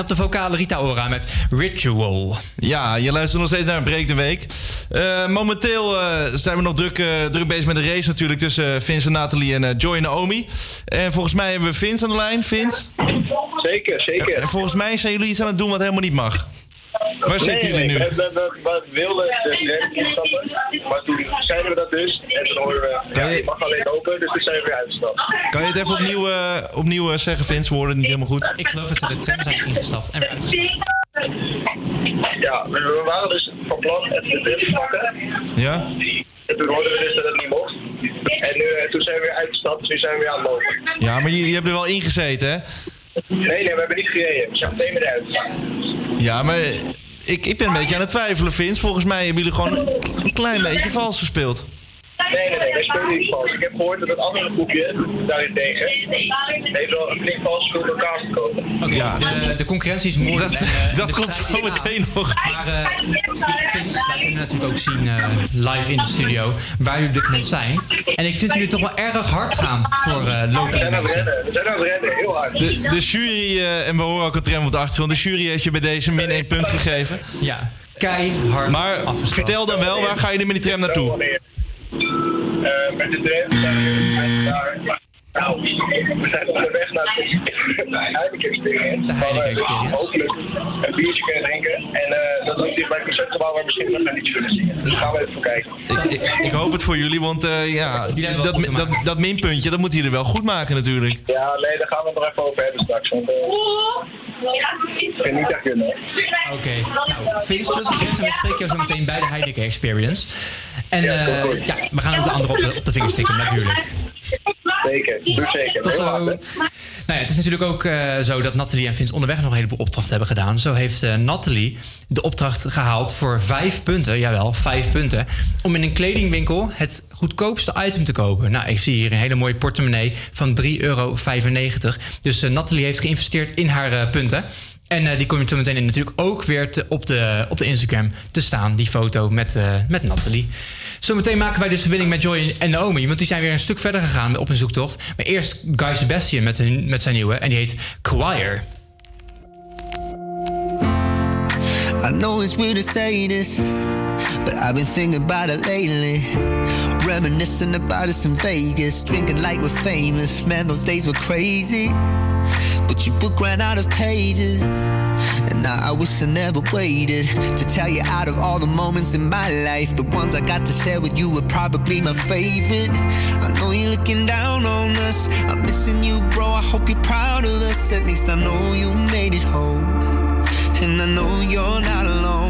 Op de vocale Rita Ora met Ritual. Ja, je luistert nog steeds naar Breek de Week. Eh, momenteel eh, zijn we nog druk, eh, druk bezig met de race natuurlijk tussen Vince en Nathalie en Joy en Naomi. En volgens mij hebben we Vince aan de lijn. Vince? Zeker, zeker. En volgens mij zijn jullie iets aan het doen wat helemaal niet mag. Waar zitten jullie nee, nu? We, we, we wilden de rem instappen, maar toen zeiden we dat dus. En toen hoorden we, ja, je mag alleen open, dus toen zijn we weer uitgestapt. Kan je het even opnieuw, eh, opnieuw eh, zeggen, Vince? We horen het niet helemaal goed. Ik geloof dat we de tram zijn ingestapt en weer uitgestapt. Ja, we, we waren dus van plan even de tram te pakken. Ja? En toen hoorden we dus dat het niet mocht. En nu, eh, toen zijn we weer uitgestapt, dus nu zijn we weer aan het lopen. Ja, maar jullie hebben er wel ingezeten, hè? Nee, nee, we hebben niet gereden. We zijn meteen weer uit. Ja, maar ik, ik ben een beetje aan het twijfelen, Vince. Volgens mij hebben jullie gewoon een klein beetje vals gespeeld. Nee, nee, nee, wij spelen niet vals. Ik heb gehoord dat het andere groepje daarentegen heeft wel een flink vals door elkaar gekomen. Oké, Ja. de, de concurrentie is moeilijk. Dat- en, dat komt zo meteen nog. Maar eh, Vince, wij kunnen natuurlijk ook zien eh, live in de studio waar jullie op dit moment zijn. En ik vind jullie toch wel erg hard gaan voor eh We lopende mensen. rennen, we zijn aan het rennen, heel hard. De, de jury, eh, en we horen ook een tram op de achtergrond, de jury heeft je bij deze min 1 punt gegeven. Ja, keihard Maar vertel dan wel, waar ga je met die tram naartoe? 23 Nou, we zijn op de weg naar de Heineken Experience. De Heineken waar we Experience. Hopelijk een biertje kunnen drinken. En eh, dat is bij het concertgebouw waar we misschien nog een liedje kunnen zingen. Dus daar gaan we even voor kijken. Ik, ik, ik hoop het voor jullie, want eh, ja, dat, dat, dat minpuntje, dat moeten jullie wel goed maken natuurlijk. Ja, nee, daar gaan we het nog even over hebben straks. Want eh ik vind niet echt kunnen. Oké, nou, Vince, veel succes en we spreken jou zo meteen bij de Heineken Experience. En Ja, eh, ja, we gaan ook de andere op de, op de vingers tikken, natuurlijk. Zeker, doe zeker. Tot zo. Nou ja, het is natuurlijk ook eh, zo dat Nathalie en Vince onderweg nog een heleboel opdrachten hebben gedaan. Zo heeft eh Nathalie de opdracht gehaald voor vijf punten, jawel, vijf punten, om in een kledingwinkel het goedkoopste item te kopen. Nou, ik zie hier een hele mooie portemonnee van 3,95 euro. Dus eh, Nathalie heeft geïnvesteerd in haar eh, punten. En eh, die kom je zo meteen natuurlijk ook weer te- op, de, op de Instagram te staan, die foto met, eh met Nathalie. Zometeen maken wij dus verbinding met Joy en Naomi, want die zijn weer een stuk verder gegaan op een zoektocht. Maar eerst Guy Sebastian met, hun, met zijn nieuwe, en die heet Choir. I know it's weird to say this, but I've been thinking about it lately. Reminiscing about us in Vegas, drinking like we're famous. Man, those days were crazy. But your book ran out of pages. And now I wish I never waited to tell you out of all the moments in my life, the ones I got to share with you were probably my favorite. I know you're looking down on us. I'm missing you, bro. I hope you're proud of us. At least I know you made it home. And I know you're not alone.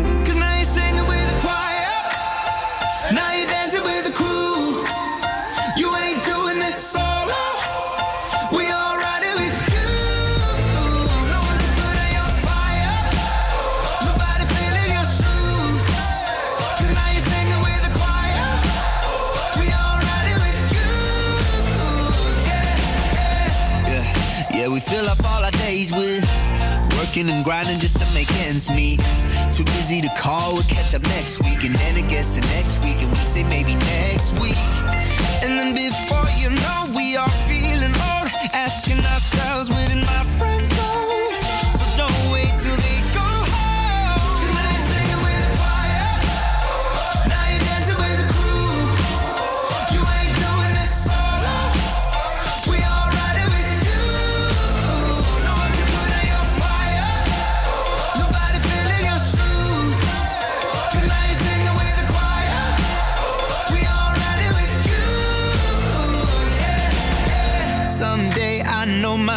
We fill up all our days with working and grinding just to make ends meet. Too busy to call, we'll catch up next week. And then it gets to next week, and we say maybe next week. And then before you know, we are feeling old. Asking ourselves, where did my friends go?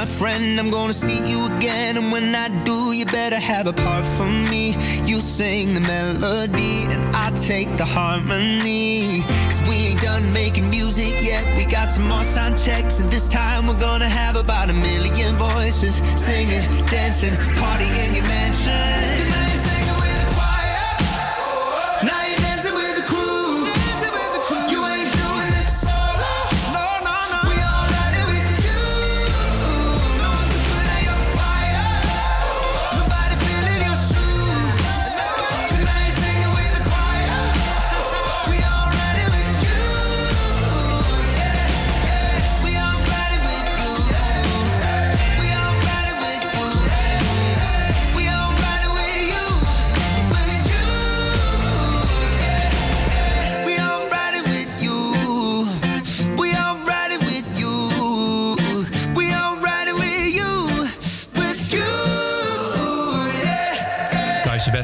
Friend, I'm gonna see you again. And when I do, you better have a part for me. You sing the melody, and I take the harmony. Cause we ain't done making music yet. We got some more sound checks, and this time we're gonna have about a million voices singing, dancing, partying in your mansion.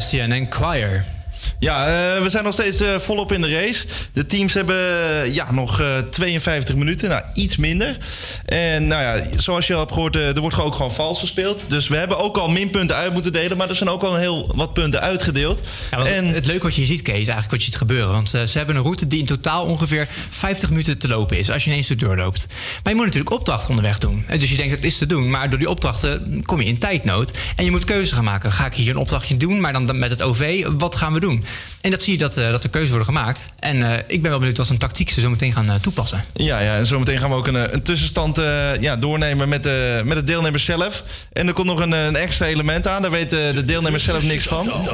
Sebastian en Choir. Ja, eh, we zijn nog steeds eh, volop in de race. De teams hebben eh, ja, nog eh, 52 minuten, nou iets minder. En nou ja, zoals je al hebt gehoord, eh, er wordt ook gewoon vals gespeeld. Dus we hebben ook al minpunten uit moeten delen, maar er zijn ook al een heel wat punten uitgedeeld. Ja, en Het leuke wat je ziet, Kees, is eigenlijk wat je ziet gebeuren. Want ze hebben een route die in totaal ongeveer 50 minuten te lopen is. Als je ineens doorloopt. Maar je moet natuurlijk opdrachten onderweg doen. En Dus je denkt, het is te doen. Maar door die opdrachten kom je in tijdnood. En je moet keuzes gaan maken. Ga ik hier een opdrachtje doen, maar dan met het OV? Wat gaan we doen? En dat zie je dat, eh, dat er keuzes worden gemaakt. En eh, ik ben wel benieuwd wat een tactiek ze zo meteen gaan eh, toepassen. Ja, ja, en zometeen gaan we ook een, een tussenstand ja, doornemen met, de met de deelnemers zelf. En er komt nog een, een extra element aan, daar weten de deelnemers zelf niks van.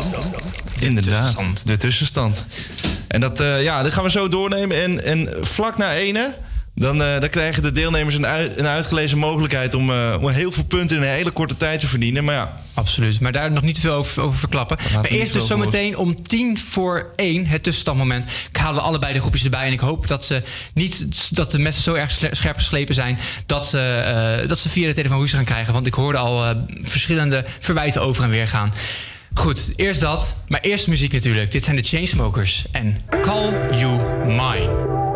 Inderdaad, de tussenstand. En dat, ja, dat gaan we zo doornemen. En, en vlak na ene, dan, eh, dan krijgen de deelnemers een, uit- een uitgelezen mogelijkheid... Om, eh, om heel veel punten in een hele korte tijd te verdienen. Maar ja, Absoluut, maar daar nog niet te veel over, over verklappen. Maar eerst dus zometeen om tien voor één, het tussenstandmoment. Ik haalde allebei de groepjes erbij en ik hoop dat, ze niet, dat de messen zo erg scherp geslepen zijn... dat ze, eh, dat ze via de telefoon ruzie gaan krijgen. Want ik hoorde al eh, verschillende verwijten over en weer gaan. Goed, eerst dat, maar eerst muziek natuurlijk. Dit zijn de Chainsmokers en Call You Mine.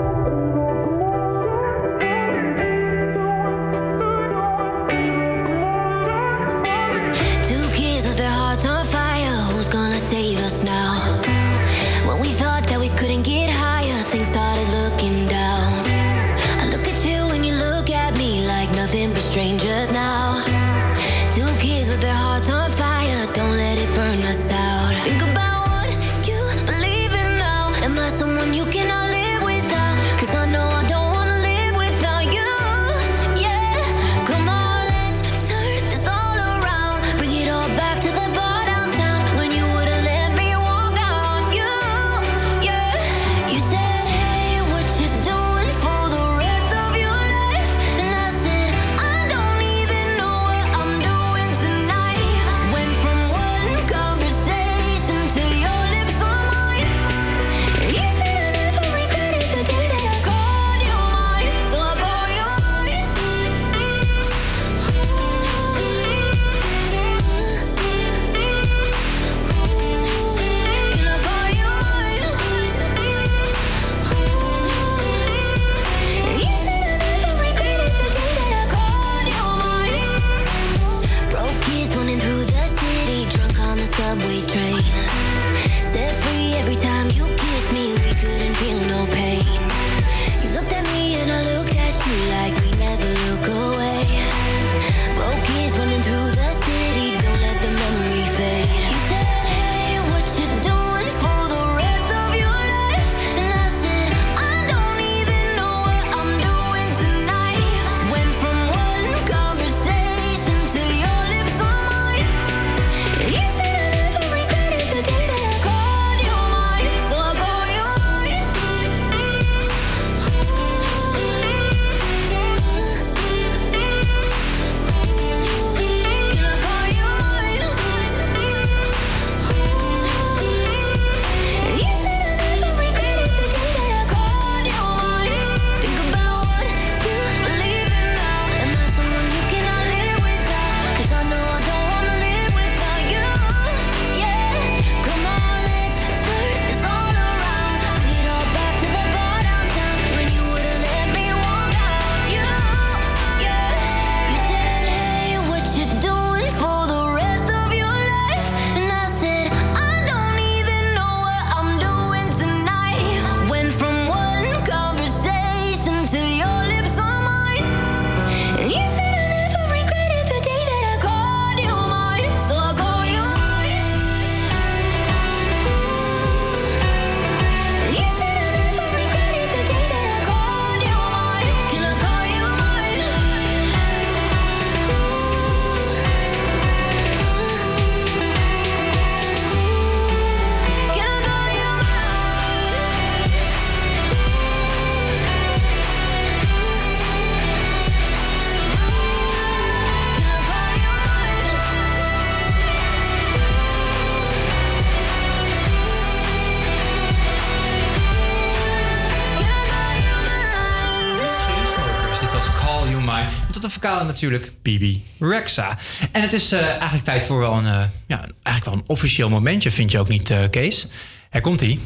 Natuurlijk Bibi Rexa. En het is eh, eigenlijk tijd voor wel een, eh, ja, eigenlijk wel een officieel momentje, vind je ook niet, eh, Kees? Er komt ie.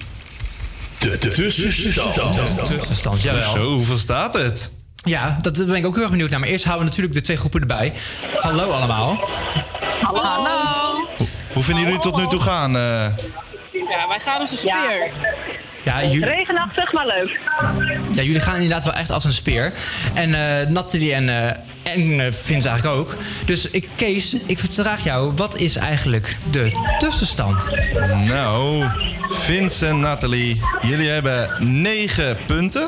De tussenstand. De tussenstand, jawel. Zo, hoeveel staat het? Ja, dat ben ik ook heel erg benieuwd naar. Maar eerst houden we natuurlijk de twee groepen erbij. Hallo allemaal. Hallo. Hallo. Hoe vinden jullie tot nu toe gaan? eh? Ja, wij gaan als een speer. Ja, jullie, Regenachtig, maar leuk. ja, jullie gaan inderdaad wel echt als een speer. En eh Nathalie en, eh en eh, Vince eigenlijk ook. Dus ik, Kees, ik vraag jou, wat is eigenlijk de tussenstand? Nou, Vince en Nathalie, jullie hebben 9 punten.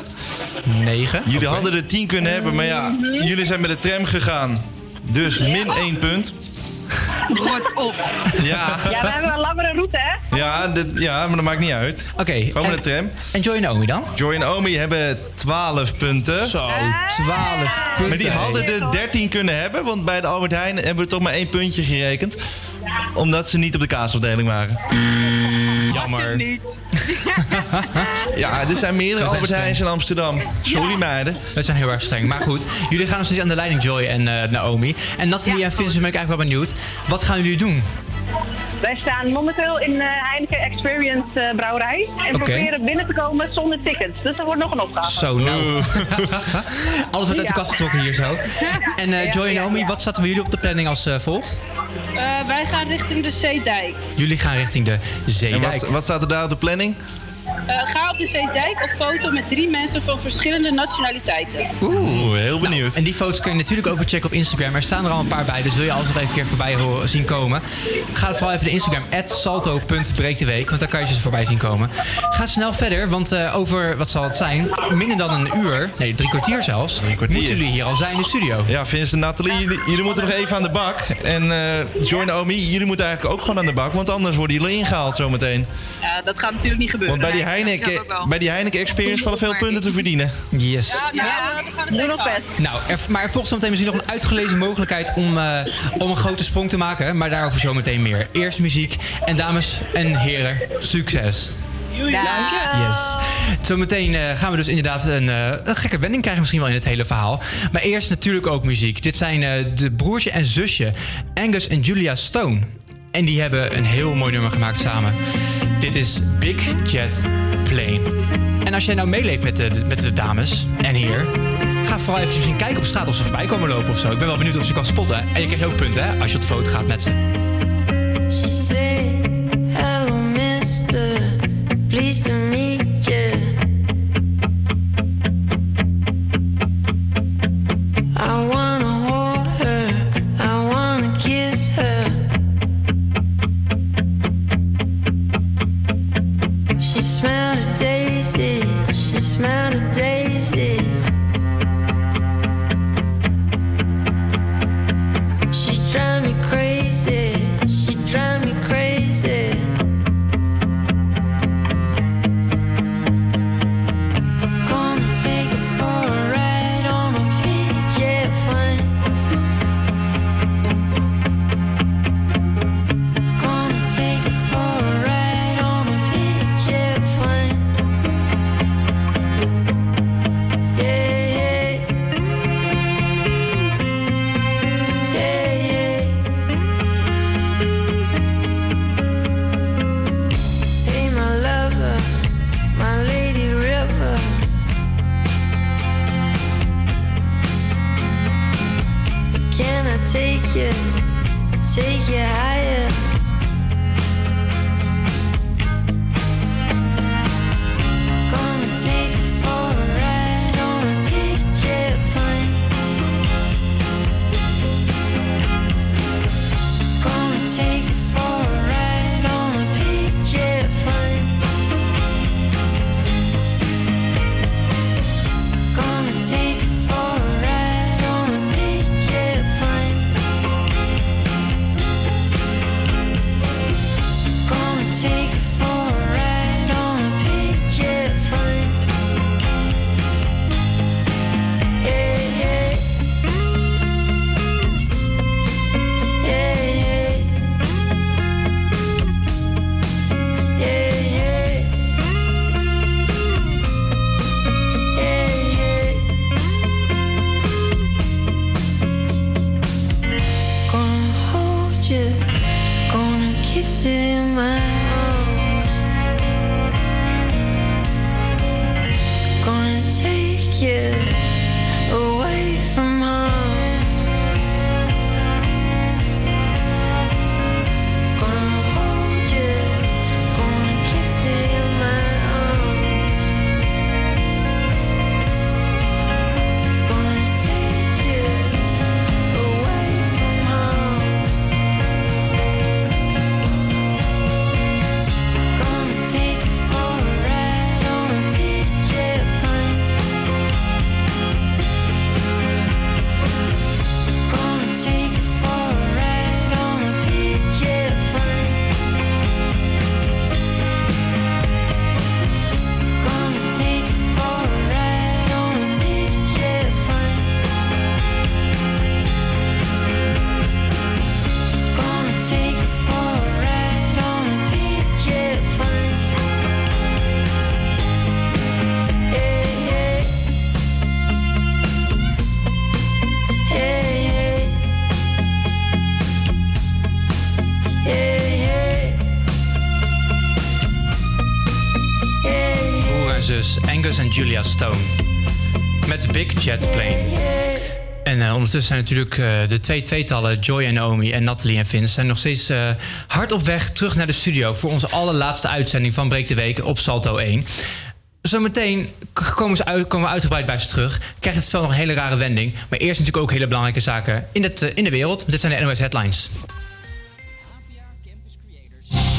9? Jullie hadden er 10 kunnen hebben, maar ja, jullie zijn met de tram gegaan. Dus min 1 punt. Rot op. Ja. Ja, we hebben een langere route, hè? Ja, dit- ja, maar dat maakt niet uit. Oké. Gewoon met de tram. En Joy en Omi dan? Joy en Omi hebben 12 punten. Zo, 12 punten. Maar die hadden er 13 kunnen hebben, want bij de Albert Heijn hebben we toch maar één puntje gerekend. Omdat ze niet op de kaasafdeling waren. Jammer. Niet. Ja, er zijn meerdere zijn Albert Heijns in Amsterdam. Sorry meiden. We zijn heel erg streng. Maar goed, jullie gaan nog steeds aan de leiding, Joy en eh, Naomi. En Nathalie en Vince ben ik eigenlijk wel benieuwd. Wat gaan jullie doen? Wij staan momenteel in eh Heineken Experience eh, brouwerij. En proberen binnen te komen zonder tickets. Dus dat wordt nog een opgave. Zo, nou. Alles wordt uit de kast getrokken hier zo. En eh, Joy en Naomi, wat staat er bij jullie op de planning als eh, volgt? Eh, wij gaan richting de Zeedijk. Jullie gaan richting de En Zeedijk. wat, wat staat er daar op de planning? Eh, ga op de Zeedijk op foto met drie mensen van verschillende nationaliteiten. Oeh, heel benieuwd. En die foto's kun je natuurlijk ook weer checken op Instagram. Er staan er al een paar bij, dus wil je alles nog even een keer voorbij horen, zien komen. Ga vooral even de Instagram, salto.breekdeweek, want daar kan je ze voorbij zien komen. Ga snel verder, want eh, over, wat zal het zijn, minder dan een uur, nee drie kwartier zelfs, moeten jullie hier al zijn in de studio. Ja, Vince en Nathalie, jullie, jullie moeten nog even aan de bak. En eh Joy en Naomi, jullie moeten eigenlijk ook gewoon aan de bak, want anders worden jullie ingehaald zometeen. Ja, dat gaat natuurlijk niet gebeuren. Want bij die Heineken, bij die Heineken Experience vallen veel punten te verdienen. Yes. Ja, we gaan het Doe nog even best. Nou, er, maar er volgt zo meteen misschien nog een uitgelezen mogelijkheid om, eh, om een grote sprong te maken. Maar daarover zo meteen meer. Eerst muziek. En dames en heren, succes. Yes. Zometeen eh, gaan we dus inderdaad een, eh, een gekke wending krijgen misschien wel in het hele verhaal. Maar eerst natuurlijk ook muziek. Dit zijn eh, de broertje en zusje Angus en Julia Stone. En die hebben een heel mooi nummer gemaakt samen. Dit is Big Jet Plane. En als jij nou meeleeft met de, met de dames en heer... Ga vooral even misschien kijken op straat of ze voorbij komen lopen of zo. Ik ben wel benieuwd of ze kan spotten. En je krijgt ook punten hè, als je op de foto gaat met ze. Of daisies. Julia Stone. Met Big Jet Plane. En eh, ondertussen zijn natuurlijk eh, de twee tweetallen, Joy en Naomi en Nathalie en Vince... zijn nog steeds eh, hard op weg terug naar de studio... voor onze allerlaatste uitzending van Breek de Week op Salto 1. Zometeen komen, ze uit, komen we uitgebreid bij ze terug. Krijgt het spel nog een hele rare wending. Maar eerst natuurlijk ook hele belangrijke zaken in, het, in de wereld. Dit zijn de NOS Headlines.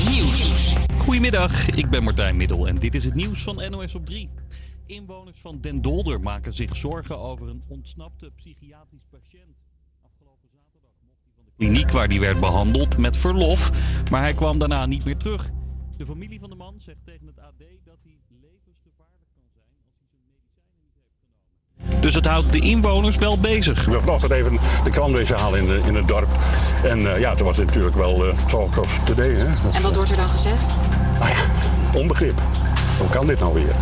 Nieuws. Goedemiddag, ik ben Martijn Middel en dit is het nieuws van NOS op 3. Inwoners van Den Dolder maken zich zorgen over een ontsnapte psychiatrisch patiënt. Afgelopen zaterdag mocht hij van de kliniek waar hij werd behandeld met verlof, maar hij kwam daarna niet meer terug. De familie van de man zegt tegen het AD dat hij levensgevaarlijk kan zijn als hij zijn medicijnen niet heeft genomen. Dus het houdt de inwoners wel bezig. Ben vanochtend even de krant halen in, de, in het dorp. En eh, ja, toen was het natuurlijk wel eh, talk of the day. Hè? Dat- En wat wordt er dan gezegd? onbegrip. Hoe kan dit nou weer?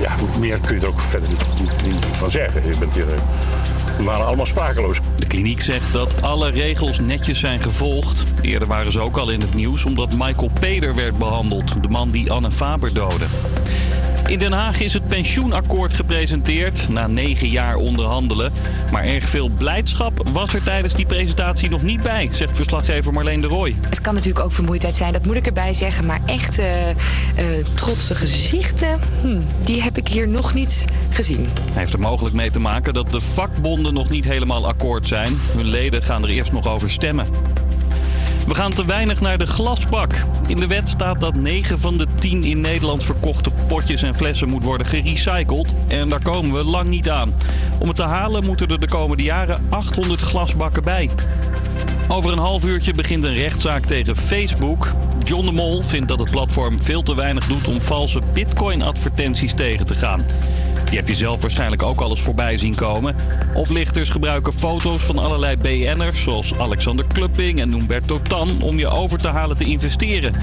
Ja, meer kun je er ook verder niet van zeggen. Je bent hier, eh, we waren allemaal sprakeloos. De kliniek zegt dat alle regels netjes zijn gevolgd. Eerder waren ze ook al in het nieuws omdat Michael Peder werd behandeld, de man die Anne Faber doodde. In Den Haag is het pensioenakkoord gepresenteerd na negen jaar onderhandelen. Maar erg veel blijdschap was er tijdens die presentatie nog niet bij, zegt verslaggever Marleen de Rooij. Het kan natuurlijk ook vermoeidheid zijn, dat moet ik erbij zeggen. Maar echt eh, eh, trotse gezichten, hm, die heb ik hier nog niet gezien. Hij heeft er mogelijk mee te maken dat de vakbonden nog niet helemaal akkoord zijn. Hun leden gaan er eerst nog over stemmen. We gaan te weinig naar de glasbak. In de wet staat dat 9 van de 10 in Nederland verkochte potjes en flessen moet worden gerecycled. En daar komen we lang niet aan. Om het te halen moeten er de komende jaren 800 glasbakken bij. Over een half uurtje begint een rechtszaak tegen Facebook. John de Mol vindt dat het platform veel te weinig doet om valse bitcoin-advertenties tegen te gaan. Die heb je zelf waarschijnlijk ook al eens voorbij zien komen. Oplichters gebruiken foto's van allerlei BN'ers, zoals Alexander Klupping en Humberto Tan, om je over te halen te investeren.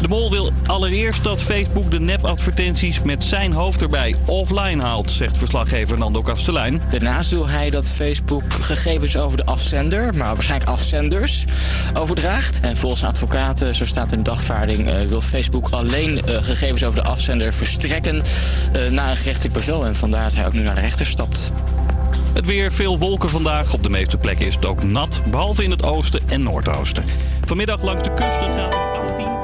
De Mol wil allereerst dat Facebook de nepadvertenties met zijn hoofd erbij offline haalt, zegt verslaggever Nando Kastelein. Daarnaast wil hij dat Facebook gegevens over de afzender, maar waarschijnlijk afzenders, overdraagt. En volgens eh, zo staat in de dagvaarding, eh, wil Facebook alleen eh, gegevens over de afzender verstrekken eh, na een gerechtelijk bevel. En vandaar dat hij ook nu naar de rechter stapt. Het weer, veel wolken vandaag. Op de meeste plekken is het ook nat, behalve in het oosten en noordoosten. Vanmiddag langs de kust een graad of 18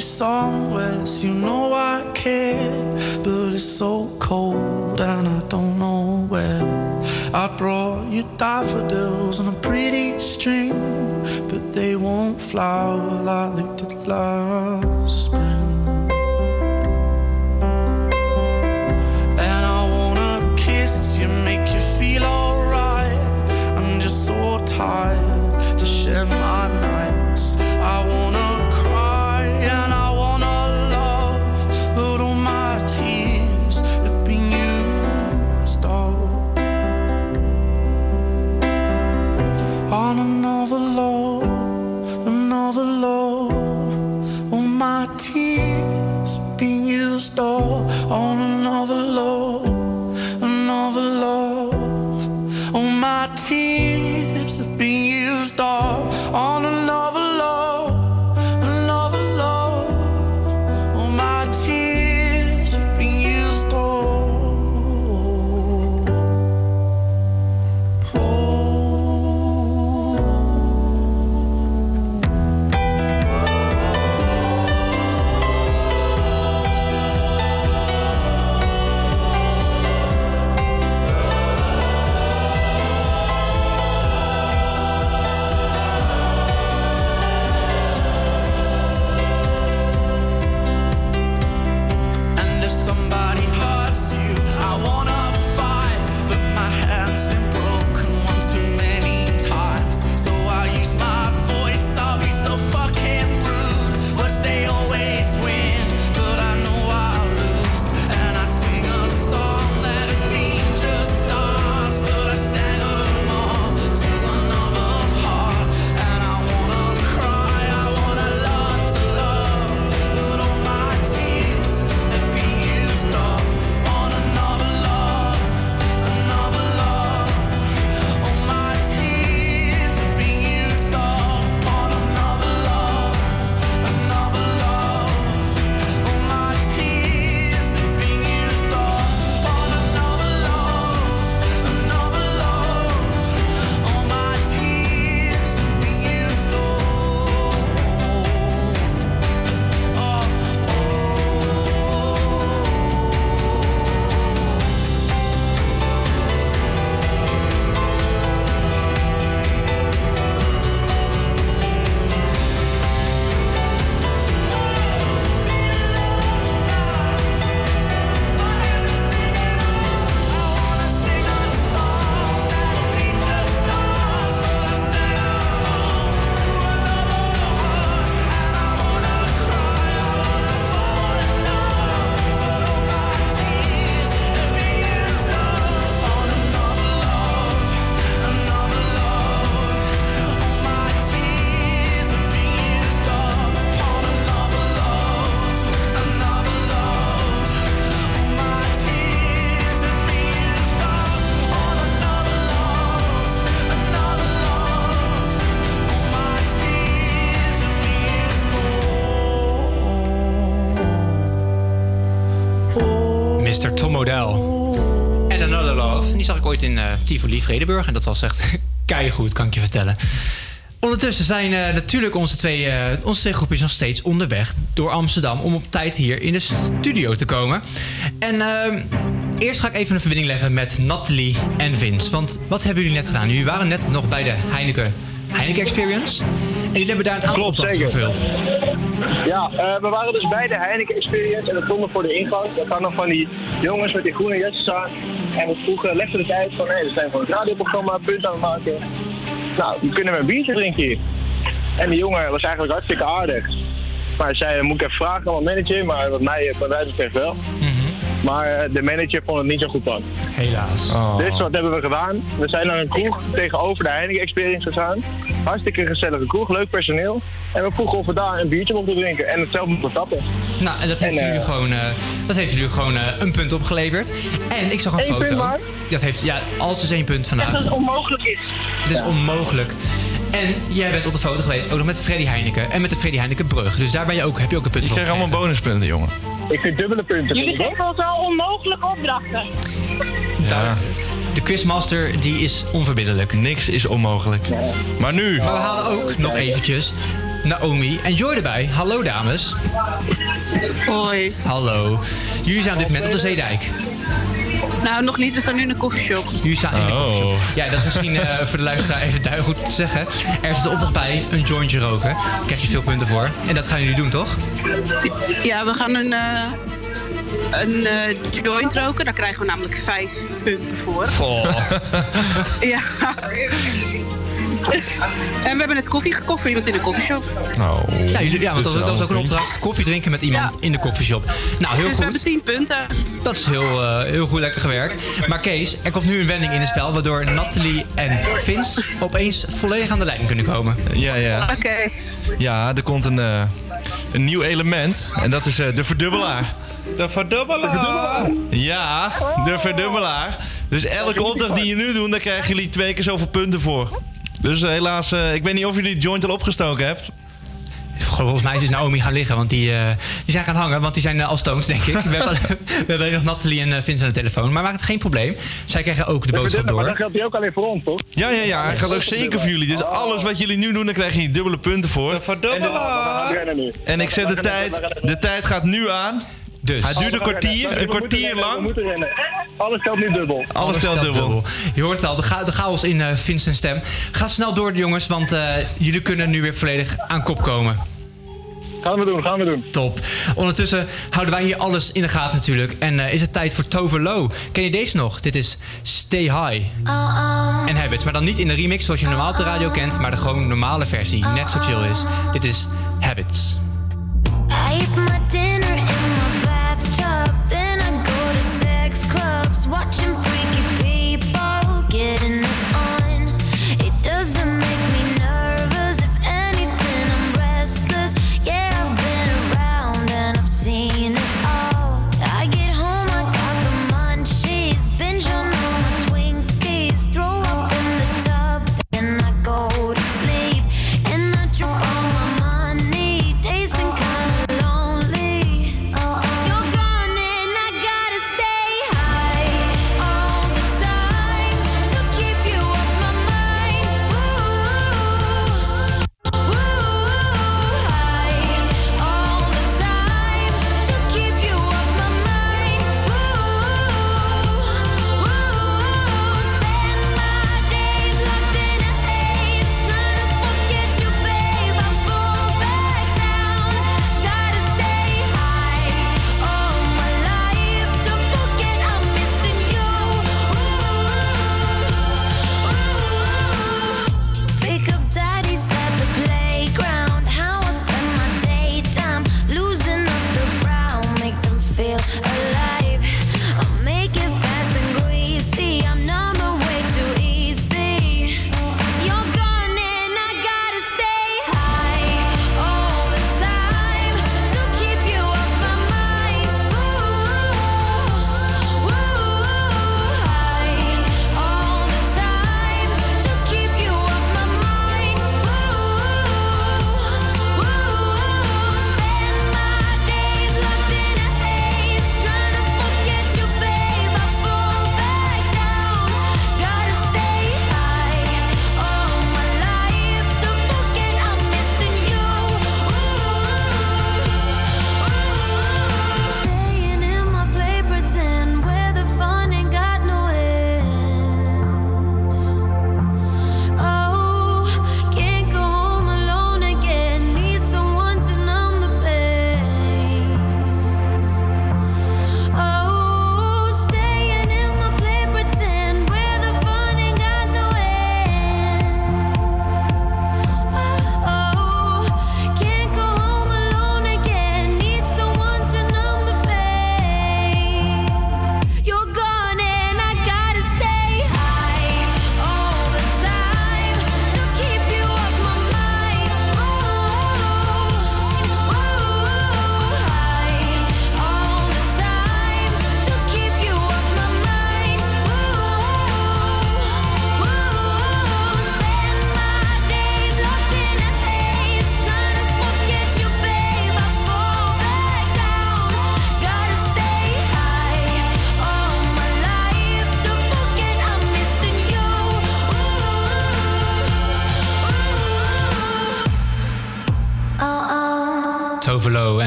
you somewhere, so you know I care. But it's so cold and I don't know where. I brought you daffodils on a pretty string, but they won't flower like they did last spring. And I wanna kiss you, make you feel alright. I'm just so tired to share my nights. I wanna on another love, another love. Oh, my tears have been used all on another Tivoli Vredeburg. En dat was echt keigoed, kan ik je vertellen. Ondertussen zijn eh, natuurlijk onze twee, eh, onze twee groepjes nog steeds onderweg door Amsterdam... om op tijd hier in de studio te komen. En ehm, eerst ga ik even een verbinding leggen met Nathalie en Vince. Want wat hebben jullie net gedaan? Jullie waren net nog bij de Heineken, Heineken Experience. En jullie hebben daar een aantal Klopt, vervuld. Ja, eh, we waren dus bij de Heineken Experience en we stonden voor de ingang. Daar gaan nog van die jongens met die groene jasjes aan. En we vroegen, legden het uit van, hé, we zijn voor het radioprogramma, punt aan het maken. Nou, we kunnen we een biertje drinken hier? En die jongen was eigenlijk hartstikke aardig. Maar hij zei, moet ik even vragen aan mijn manager, maar wat mij, wat mij betreft wel. Maar eh, de manager vond het niet zo goed van. Helaas. Dus wat hebben we gedaan? We zijn naar een kroeg tegenover de Heineken Experience gegaan. Hartstikke gezellige kroeg, leuk personeel. En we vroegen of we daar een biertje mochten drinken en hetzelfde mochten tappen. Nou, en dat heeft, En, jullie, eh, gewoon, eh, dat heeft jullie gewoon eh, een punt opgeleverd. En ik zag een Eén foto. punt maar? Dat heeft, ja, alles is één punt vandaag. Dat het onmogelijk is. Het is onmogelijk. En jij bent op de foto geweest, ook nog met Freddy Heineken en met de Freddy Heineken brug. Dus daar ben je ook, heb je ook een punt Je voor krijgt allemaal bonuspunten, jongen. Ik vind dubbele punten. Jullie geven ons al onmogelijke opdrachten. Ja. De quizmaster die is onverbiddelijk. Niks is onmogelijk. Maar nu. Maar we halen ook nog eventjes Naomi en Joy erbij. Hallo dames. Hoi. Hallo. Jullie zijn op dit moment op de Zeedijk. Nou, nog niet. We staan nu in de koffieshop. Jullie staan in de Oh. koffieshop. Ja, dat is misschien eh, voor de luisteraar even duidelijk goed te zeggen. Er zit de opdracht bij, een jointje roken. Daar krijg je veel punten voor. En dat gaan jullie doen, toch? Ja, we gaan een, eh, een eh, joint roken. Daar krijgen we namelijk vijf punten voor. Ja. En we hebben net koffie gekocht voor iemand in de koffieshop. Nou, Ja, jullie- ja want dat, was- dat was ook een opdracht. Koffie drinken met iemand in de koffieshop. Nou, heel dus we hebben goed. tien punten. Dat is heel, eh, heel goed lekker gewerkt. Maar Kees, er komt nu een wending in het spel... waardoor Nathalie en Vince opeens volledig aan de lijn kunnen komen. Ja, ja. Oké. Ja, er komt een, eh, een nieuw element. En dat is eh, de verdubbelaar. De verdubbelaar! Ja, de verdubbelaar. Dus elke opdracht die je nu doet, daar krijgen jullie twee keer zoveel punten voor. Dus eh, helaas, eh, ik weet niet of jullie de joint al opgestoken hebt. Volgens mij is Naomi gaan liggen, want die, eh, die zijn gaan hangen. Want die zijn uh, al stones, denk ik. We hebben, we hebben nog Nathalie en uh, Vincent aan de telefoon. Maar maakt het geen probleem. Zij krijgen ook de boodschap Maar dan door. geldt hij ook alleen voor ons, toch? Ja, ja, ja. Hij gaat ook zeker voor jullie. Dus alles wat jullie nu doen, daar krijg je dubbele punten voor. De verdubbelaar! En ik zet de tijd. De tijd gaat nu aan. Dus. Hij duurt een kwartier, een kwartier We lang. moeten rennen. Alles telt nu dubbel. Alles telt dubbel. Je hoort het al, de, cha- de chaos in uh, Vincent's stem. Ga snel door, jongens, want eh, jullie kunnen nu weer volledig aan kop komen. Gaan we doen, gaan we doen. Top. Ondertussen houden wij hier alles in de gaten natuurlijk. En eh, is het tijd voor Tover Low. Ken je deze nog? Dit is Stay High. En Habits. Maar dan niet in de remix zoals je normaal op de radio kent. Maar de gewoon normale versie. Net zo chill is. Dit is Habits.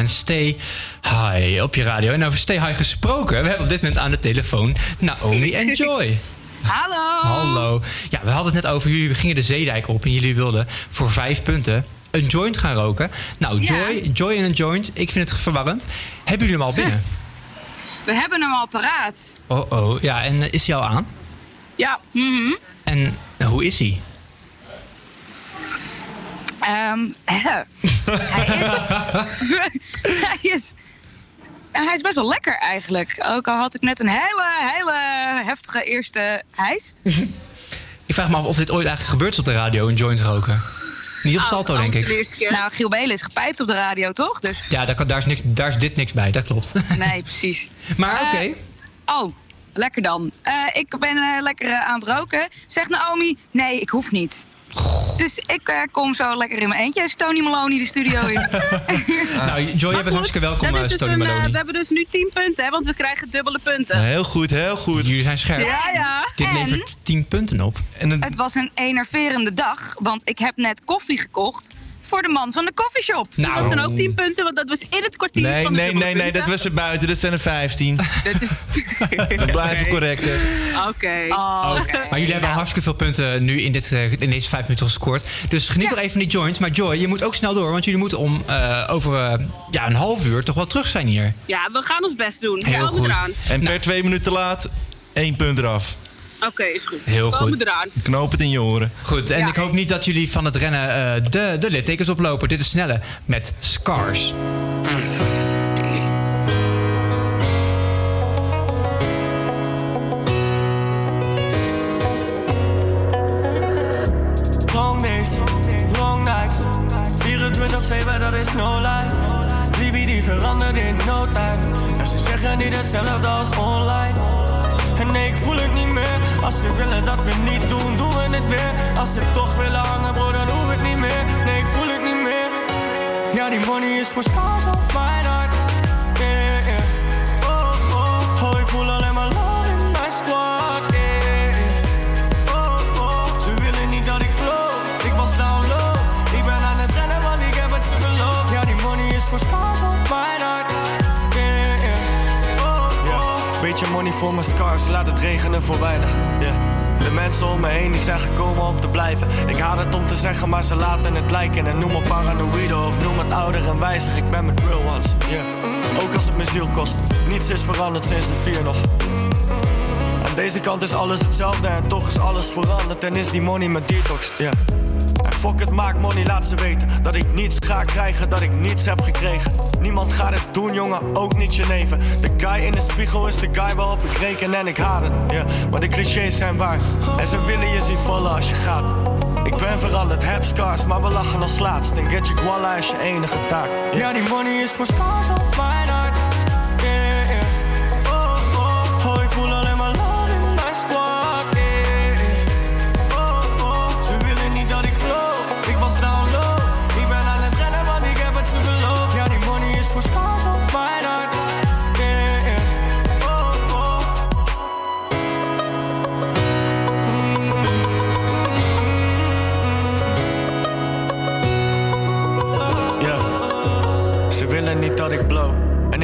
En Stay High op je radio. En over Stay High gesproken, we hebben op dit moment aan de telefoon Naomi en Joy. Hallo. Hallo. Ja, we hadden het net over jullie. We gingen de zeedijk op en jullie wilden voor vijf punten een joint gaan roken. Nou, Joy, Joy en een joint, ik vind het verwarrend. Hebben jullie hem al binnen? We hebben hem al paraat. Oh, oh. Ja, en is hij al aan? Ja. mhm. En eh, hoe is hij? Ehm, hij is... hij is... Hij is best wel lekker eigenlijk. Ook al had ik net een hele, hele heftige eerste hijs. Ik vraag me af of dit ooit eigenlijk gebeurd is op de radio, een joint roken. Niet op salto, denk ik. Nou, Giel Belen is gepijpt op de radio, toch? Dus Ja, daar, kan, daar, is niks, daar is dit niks bij, dat klopt. nee, precies. Maar Eh, oké. oh, lekker dan. Eh, ik ben eh, lekker aan het roken. Zegt Naomi, nee, ik hoef niet. Dus ik eh, kom zo lekker in mijn eentje. Is Tony Maloney de studio in. Nou, Joy, je bent hartstikke welkom, Dat eh, dus Stony een, eh, Maloney. we hebben dus nu 10 punten, hè, want we krijgen dubbele punten. Heel goed, heel goed. Jullie zijn scherp. Ja, ja. Dit En- levert 10 punten op. En het, Het was een enerverende dag, want ik heb net koffie gekocht voor de man van de koffieshop. Dus Nou. dat zijn ook 10 punten, want dat was in het kwartier nee, van de nee, nee, nee, dat was er buiten. Dat zijn er 15. We blijven correct. hè. Oké. Oh, Maar jullie hebben al hartstikke veel punten nu in, dit, eh, in deze vijf minuten gescoord. Dus geniet nog even van die joints. Maar Joy, je moet ook snel door. Want jullie moeten om eh, over eh, ja, een half uur toch wel terug zijn hier. Ja, we gaan ons best doen. Heel we goed. eraan. En Nou. per twee minuten te laat, één punt eraf. Oké, is goed. Heel we goed. eraan. Knoop het in je oren. Goed, en ik hoop niet dat jullie van het rennen eh, de, de littekens oplopen. Dit is snelle met Scars. Long days, long nights 24-7, dat is no life Liefie die verandert in no time En ze zeggen niet hetzelfde als online En nee, ik voel het niet Als ze willen dat we niet doen, doen we het weer. Als ze toch willen hangen, bro, dan hoef het niet meer. Nee, ik voel het niet meer. Ja, die money is voor spaars op mijn hart Beetje money voor mijn scars, laat het regenen voor weinig. De mensen om me heen die zijn gekomen om te blijven. Ik haat het om te zeggen, maar ze laten het lijken. En noem me paranoïde of noem het ouder en wijzig. Ik ben met real ones. Ook als het mijn ziel kost. Niets is veranderd sinds de vier nog. Aan deze kant is alles hetzelfde en toch is alles veranderd en is die money mijn detox. Fuck het, maak money, laat ze weten Dat ik niets ga krijgen, dat ik niets heb gekregen. Niemand gaat het doen, jongen, ook niet je neven De guy in de spiegel is de guy waarop ik reken en ik haat het, ja. Maar de clichés zijn waar En ze willen je zien vallen als je gaat. Ik ben veranderd, heb scars, maar we lachen als laatst. En get je guala is je enige taak. Ja, die money is voor scars op mijn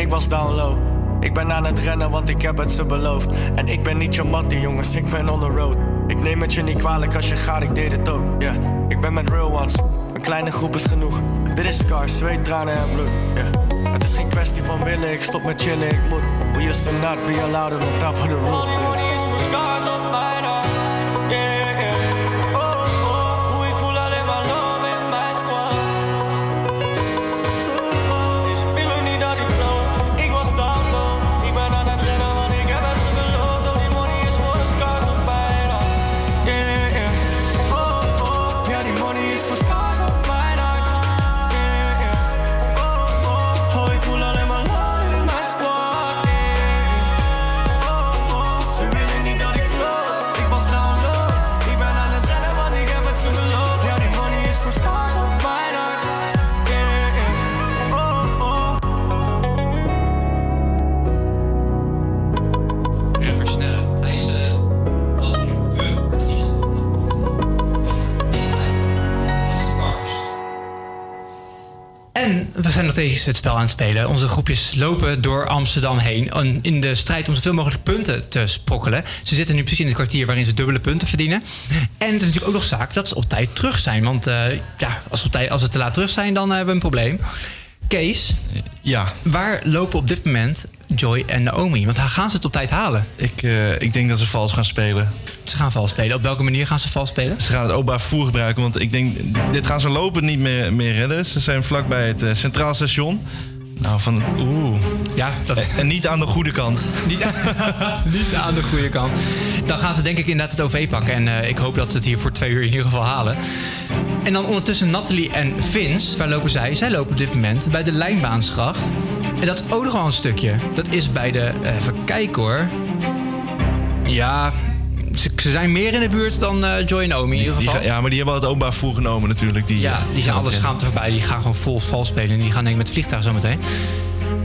ik was down low. Ik ben aan het rennen, want ik heb het ze beloofd. En ik ben niet je mattie, jongens, ik ben on the road. Ik neem het je niet kwalijk als je gaat, ik deed het ook. Ja, ik ben met real ones. Een kleine groep is genoeg. Dit is scars, zweet, tranen en bloed. Ja. Het is geen kwestie van willen, ik stop met chillen, ik moet. We used to not be allowed on the top of the roof. Tegen het spel aan het spelen. Onze groepjes lopen door Amsterdam heen. en In de strijd om zoveel mogelijk punten te sprokkelen. Ze zitten nu precies in het kwartier waarin ze dubbele punten verdienen. En het is natuurlijk ook nog zaak dat ze op tijd terug zijn. Want eh, ja, als, op tijd, als we te laat terug zijn, dan hebben we een probleem. Kees, ja. waar lopen op dit moment Joy en Naomi? Want gaan ze het op tijd halen? Ik, eh, ik denk dat ze vals gaan spelen. Ze gaan vals spelen. Op welke manier gaan ze vals spelen? Ze gaan het openbaar vervoer gebruiken, want ik denk... Dit gaan ze lopen niet meer, meer redden. Ze zijn vlakbij het eh, Centraal Station. Nou, van... Oeh. Ja, dat... En niet aan de goede kant. Niet, niet aan de goede kant. Dan gaan ze denk ik inderdaad het OV pakken. En eh, ik hoop dat ze het hier voor twee uur in ieder geval halen. En dan ondertussen Nathalie en Vince, waar lopen zij? Zij lopen op dit moment bij de Lijnbaansgracht. En dat is ook nog wel een stukje. Dat is bij de, eh, even kijken hoor. Ja, ze, ze zijn meer in de buurt dan eh, Joy en Omi in ieder Die geval. ja, maar die hebben al het openbaar voer genomen natuurlijk. Die, Ja, eh, die zijn alle schaamte voorbij. Die gaan gewoon vol vals spelen. En die gaan denk ik met het vliegtuig zo meteen.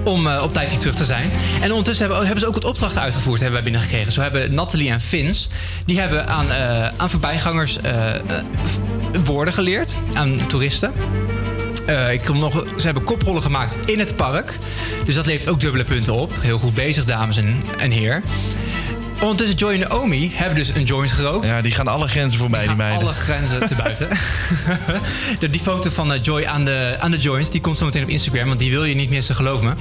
Om eh, op tijd hier terug te zijn. En ondertussen hebben, hebben ze ook wat opdrachten uitgevoerd. Hebben wij binnengekregen. Zo hebben Nathalie en Vince. Die hebben aan, eh, aan voorbijgangers eh, woorden geleerd. Aan toeristen. Ik kom nog, ze hebben koprollen gemaakt in het park. Dus dat levert ook dubbele punten op. Heel goed bezig, dames en, en heer. Ondertussen Joy en Omi hebben dus een joint gerookt. Ja, die gaan alle grenzen voorbij, die, gaan meiden. alle grenzen te buiten. de, die foto van eh, Joy aan de, aan de joints, die komt zo meteen op Instagram, want die wil je niet missen, geloof me.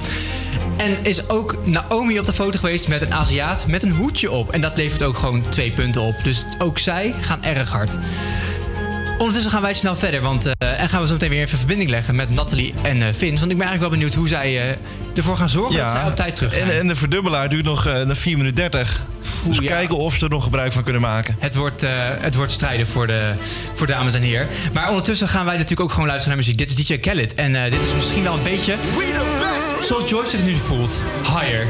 En is ook Naomi op de foto geweest met een Aziat met een hoedje op. En dat levert ook gewoon twee punten op. Dus ook zij gaan erg hard. Ondertussen gaan wij snel verder, want, eh, en gaan we zo meteen weer even verbinding leggen met Nathalie en eh Vince. Want ik ben eigenlijk wel benieuwd hoe zij eh, ervoor gaan zorgen dat zij op tijd terug zijn. en, en de verdubbelaar duurt nog eh, naar 4 minuten 30. Dus kijken of ze er nog gebruik van kunnen maken. Het wordt, eh, het wordt strijden voor, de, voor dames en heren. Maar ondertussen gaan wij natuurlijk ook gewoon luisteren naar muziek. Dit is DJ Khaled. En eh, dit is misschien wel een beetje zoals George zich nu voelt. Higher.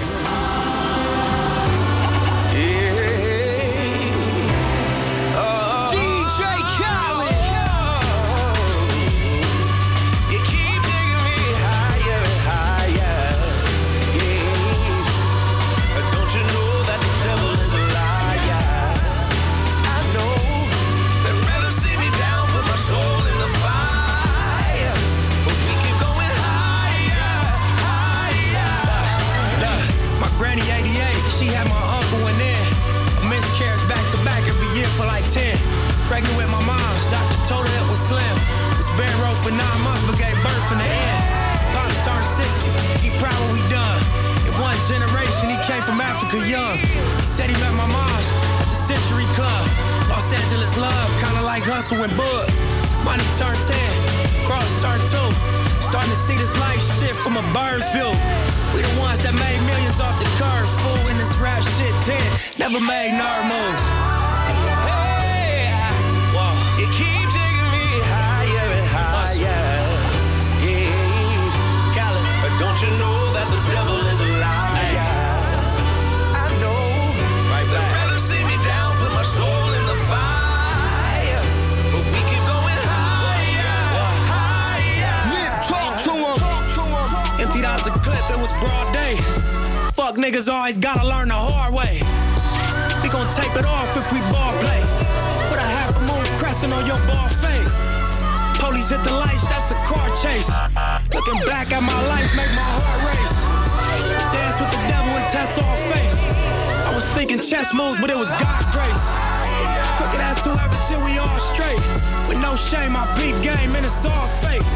Young. Said he met my mom's at the Century Club. Los Angeles love, kinda like Hustle and. Money turned 10, cross turned 2. Starting to see this life shit from a bird's view. We the ones that made millions off the curve, fool. In this rap shit, 10, never made nerd moves. Was broad day. Fuck niggas always gotta learn the hard way. We gon' tape it off if we ball play. Put a half moon crescent on your ball fade. Police hit the lights, that's a car chase. Looking back at my life, make my heart race. Dance with the devil and test all faith. I was thinking chess moves, but it was God grace. Crooked ass whoever till we all straight. With no shame, I beat game and it's all fake.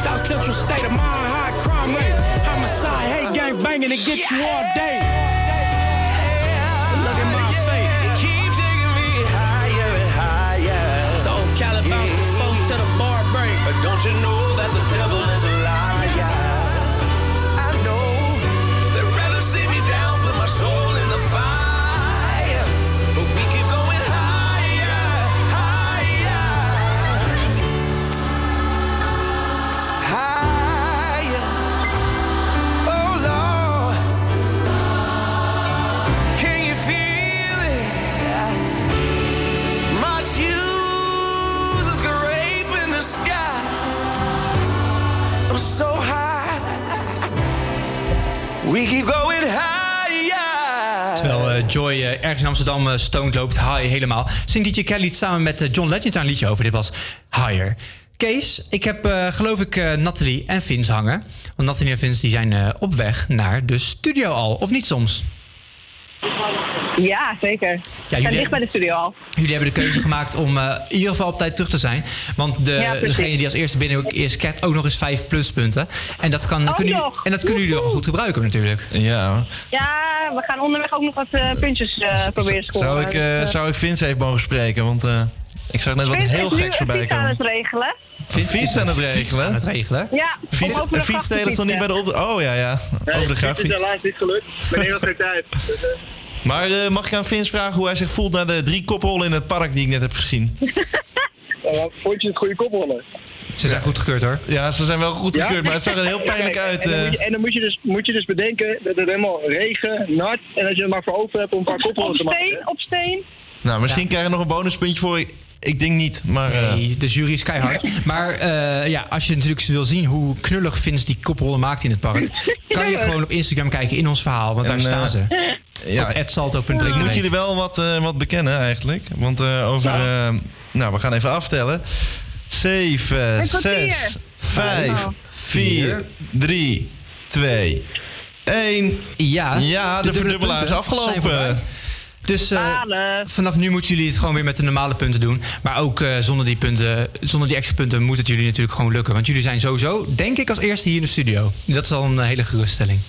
South Central state of mind, high crime rate. Homicide, hate gang banging to get you all day. Look at my fate. Keep taking me higher and higher. Cali bounce the phone to the bar break. But don't you know that the devil is We keep going higher. Terwijl eh, Joy eh, ergens in Amsterdam eh, stoned loopt, high helemaal. Zingt DJ Kelly samen met John Legend een liedje over. Dit was Higher. Kees, ik heb geloof ik Nathalie en Vince hangen. Want Nathalie en Vince die zijn op weg naar de studio al. Of niet soms? Ja, zeker. Ja, jullie- en dicht bij de studio al. Jullie hebben de keuze gemaakt om eh, in ieder geval op tijd terug te zijn. Want de, Ja, degene die als eerste binnen is, krijgt ook nog eens vijf pluspunten. En dat, kan, Oh, kunnen, jullie- nog. en dat kunnen jullie wel goed gebruiken natuurlijk. Ja. Ja, we gaan onderweg ook nog wat eh, puntjes eh, proberen te scoren. Zou ik, eh, Dus, zou ik Vince even mogen spreken? Want eh, ik zag net wat Vince heel is geks voorbij fiets aan komen. het regelen. Vince fiets aan het regelen? aan het regelen? Ja, Fiets, een is nog niet bij de op. Oh ja, ja. Over de grachtfiets. helaas niet gelukt. Ik ben heel veel tijd. Maar eh, mag ik aan Vince vragen hoe hij zich voelt na de drie koprollen in het park die ik net heb gezien? Eh, Eh, vond je het goede koprollen? Ze zijn goedgekeurd hoor. Ja, ze zijn wel goedgekeurd, maar het zag er heel pijnlijk Kijk, uit. En dan, eh. moet je, en dan moet je, dus, moet je dus bedenken dat het helemaal regen, nat. En als je er maar voor over hebt om een paar koprollen te maken. op steen. Nou, misschien krijg je nog een bonuspuntje voor. Ik, denk niet, maar... eh, Nee, de jury is keihard. Maar eh, ja, als je natuurlijk wil zien hoe knullig Vince die koprollen maakt in het park... kan je gewoon op Instagram kijken in ons verhaal, want daar En, staan eh, ze. Ja, Op @salto.breek Ik moet jullie wel wat, eh, wat bekennen eigenlijk. Want eh, over... eh, nou, we gaan even aftellen. 7, Een kwartier. 6, 5, Oh. 4, 3, 2, 1. Ja, Ja, de, dubbele verdubbelaar is afgelopen. Dus eh, vanaf nu moeten jullie het gewoon weer met de normale punten doen. Maar ook eh, zonder die punten, zonder die extra punten moet het jullie natuurlijk gewoon lukken. Want jullie zijn sowieso, denk ik, als eerste hier in de studio. Dat is al een hele geruststelling.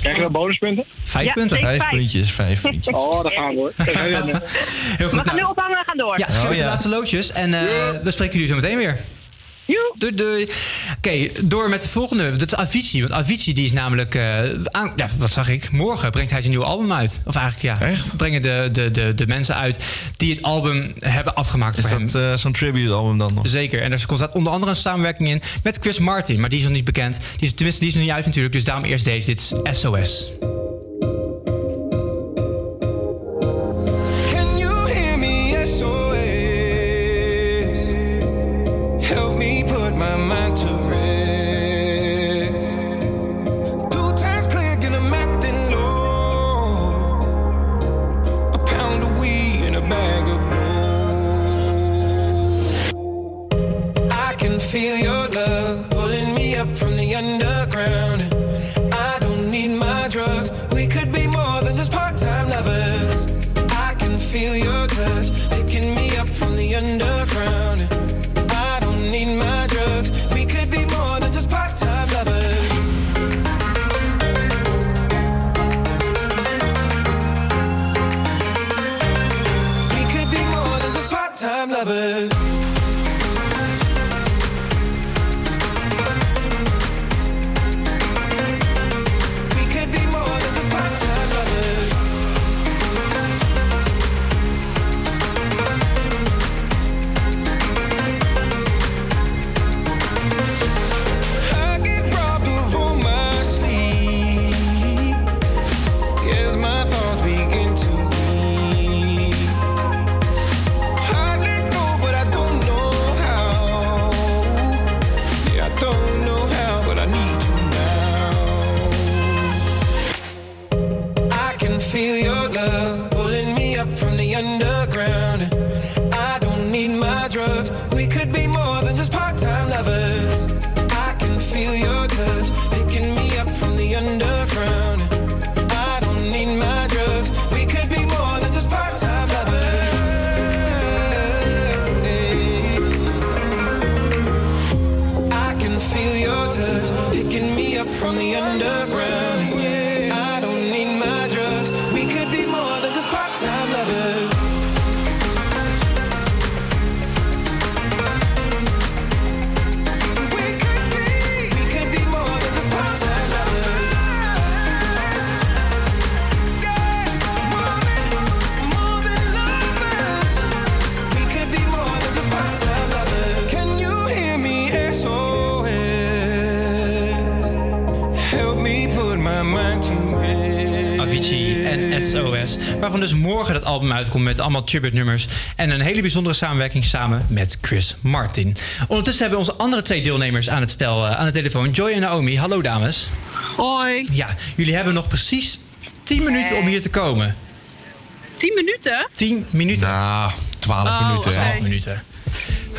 Krijgen we bonuspunten? Vijf Ja, punten. Vijf puntjes, vijf puntjes. Oh, daar gaan we hoor. We. Heel We goed. gaan Nou, nu ophangen en gaan door. ja, Oh, de laatste loodjes. En eh dan spreken jullie zo meteen weer. Doei, doei. Oké, door met de volgende. Dat is Avicii. Want Avicii die is namelijk... eh, aan, ja, wat zag ik? Morgen brengt hij zijn nieuwe album uit. Of eigenlijk ja, Echt? brengen de, de, de, de mensen uit die het album hebben afgemaakt Is voor hem. dat eh, zo'n tribute album dan nog? Zeker. En er staat onder andere een samenwerking in met Chris Martin. Maar die is nog niet bekend. Die is, tenminste, die is nog niet uit natuurlijk. Dus daarom eerst deze. Dit is SOS. Put my mind to Waarvan dus morgen dat album uitkomt met allemaal tribute nummers. En een hele bijzondere samenwerking samen met Chris Martin. Ondertussen hebben we onze andere twee deelnemers aan het spel eh, aan de telefoon. Joy en Naomi. Hallo dames. Hoi. Ja, jullie hebben nog precies 10 minuten om hier te komen. 10 minuten? 10 minuten. Nou, 12 Oh, minuten. oké. 12 minuten.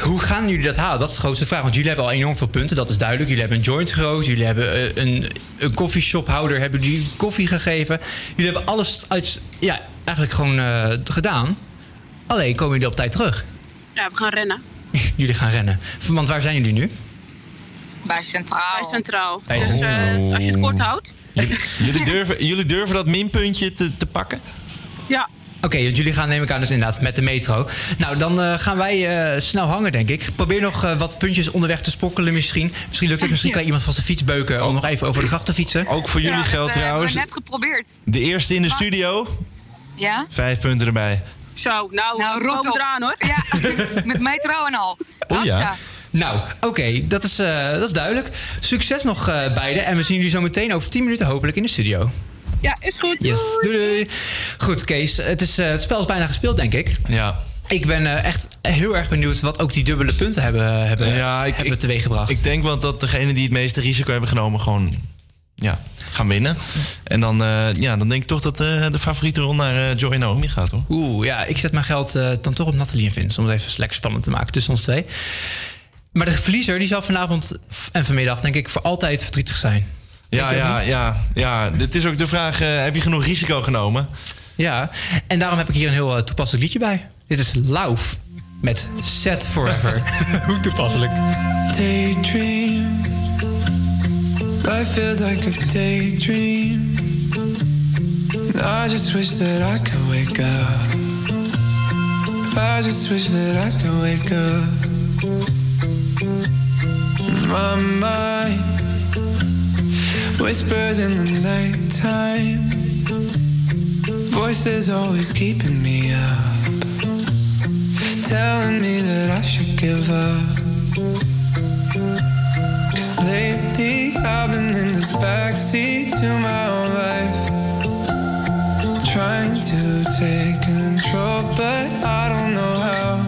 Hoe gaan jullie dat halen? Dat is de grootste vraag. Want jullie hebben al enorm veel punten, dat is duidelijk. Jullie hebben een joint groot, jullie hebben eh, een, een coffeeshophouder, hebben jullie koffie gegeven. Jullie hebben alles uit, ja, eigenlijk gewoon eh, gedaan. Alleen komen jullie op tijd terug. Ja, we gaan rennen. jullie gaan rennen. Want waar zijn jullie nu? Bij Centraal. Bij Centraal. Bij Dus Centraal. eh, als je het kort houdt. Jullie durven, jullie durven dat minpuntje te, te pakken? Ja. Oké, want jullie gaan neem ik aan dus inderdaad met de metro. Nou, dan eh, gaan wij eh, snel hangen, denk ik. Probeer nog eh, wat puntjes onderweg te spokkelen misschien. Misschien lukt het. Misschien kan iemand van zijn fiets beuken om nog even over de gracht te fietsen. Ook voor jullie geldt hebben trouwens. we net geprobeerd. De eerste in de studio, Ja? vijf punten erbij. Zo, nou, Nou, rot eraan hoor. Ja, met metro en al. Oh ja. Nou, oké, dat, is, eh, dat is duidelijk. Succes nog eh beiden. En we zien jullie zo meteen over 10 minuten hopelijk in de studio. Ja, is goed. Yes, doei doei. Goed, Kees, het, is, eh, het spel is bijna gespeeld, denk ik. Ja. Ik ben eh, echt heel erg benieuwd wat ook die dubbele punten hebben, hebben, Ja, ik, hebben ik, teweeggebracht. ik denk wel dat degene die het meeste risico hebben genomen gewoon ja, gaan winnen. En dan, eh, ja, dan denk ik toch dat eh, de favoriete rol naar eh, Joy Naomi gaat hoor. Oeh, ja, ik zet mijn geld eh, dan toch op Nathalie en Vince. Om het even lekker spannend te maken tussen ons twee. Maar de verliezer die zal vanavond en vanmiddag denk ik voor altijd verdrietig zijn. Ja, ja, ja, ja. Dit is ook de vraag, eh, heb je genoeg risico genomen? Ja, en daarom heb ik hier een heel eh, toepasselijk liedje bij. Dit is Lauf met Set Forever. Hoe toepasselijk. Daydream. Life feels like a daydream. I just wish that I could wake up. I just wish that I could wake up. My mind whispers in the nighttime. Voices always keeping me up, telling me that I should give up. Cause lately I've been in the backseat to my own life. Trying to take control, but I don't know how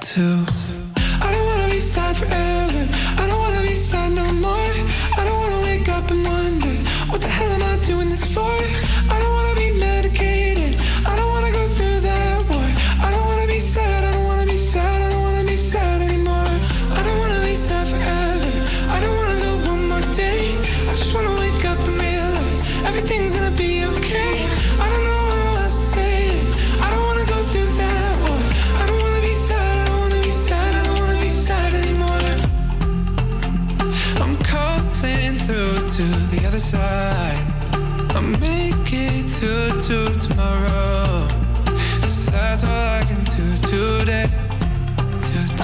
to. I don't wanna be sad forever. I don't wanna be sad no more. Everything's gonna be okay.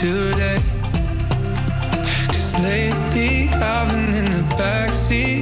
Today. Cause lately I've been in the backseat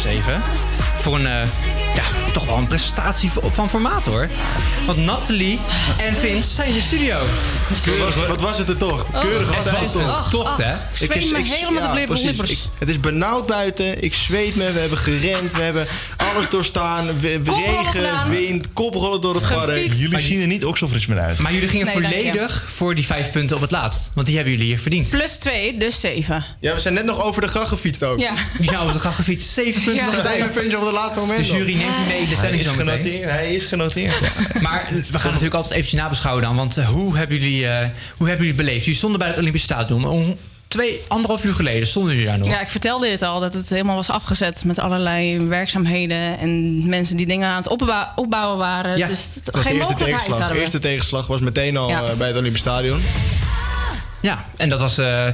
Even. Voor een, eh, ja, toch wel een prestatie van formaat hoor. Want Nathalie en Vince zijn in de studio. Wat was, wat was het er toch? Keurig Het altijd was toch? een tocht, hè? Ik is- ik- ja, precies. Ik- het is benauwd buiten. Ik zweet me. We hebben gerend. We hebben alles doorstaan. We- regen, gedaan. wind, koprollen door het park. Jullie zien er niet okselfris meer uit. Maar jullie gingen Nee, volledig voor die vijf punten op het laatst. Want die hebben jullie hier verdiend. Plus 2, dus 7. Ja, we zijn net nog over de gracht gefietst ook. Ja. Ja, over de gracht gefietst. Zeven punten. Ja. de Zeven puntjes op het laatste moment. De jury neemt die mee in de Hij telling is zo meteen. genoteerd. Hij is genoteerd. Maar we gaan natuurlijk altijd eventjes nabeschouwen dan. Want hoe, hebben jullie, eh, hoe hebben jullie beleefd? Jullie stonden bij het Olympisch Stadion. Om twee, anderhalf uur geleden stonden jullie daar nog. Ja, ik vertelde dit al, dat het helemaal was afgezet met allerlei werkzaamheden en mensen die dingen aan het opbouw- opbouwen waren. Ja, dus het, was de geen eerste mogelijkheid tegenslag. hadden De eerste tegenslag was meteen al Ja. eh, bij het Olympisch Stadion. Ja, en dat was, eh,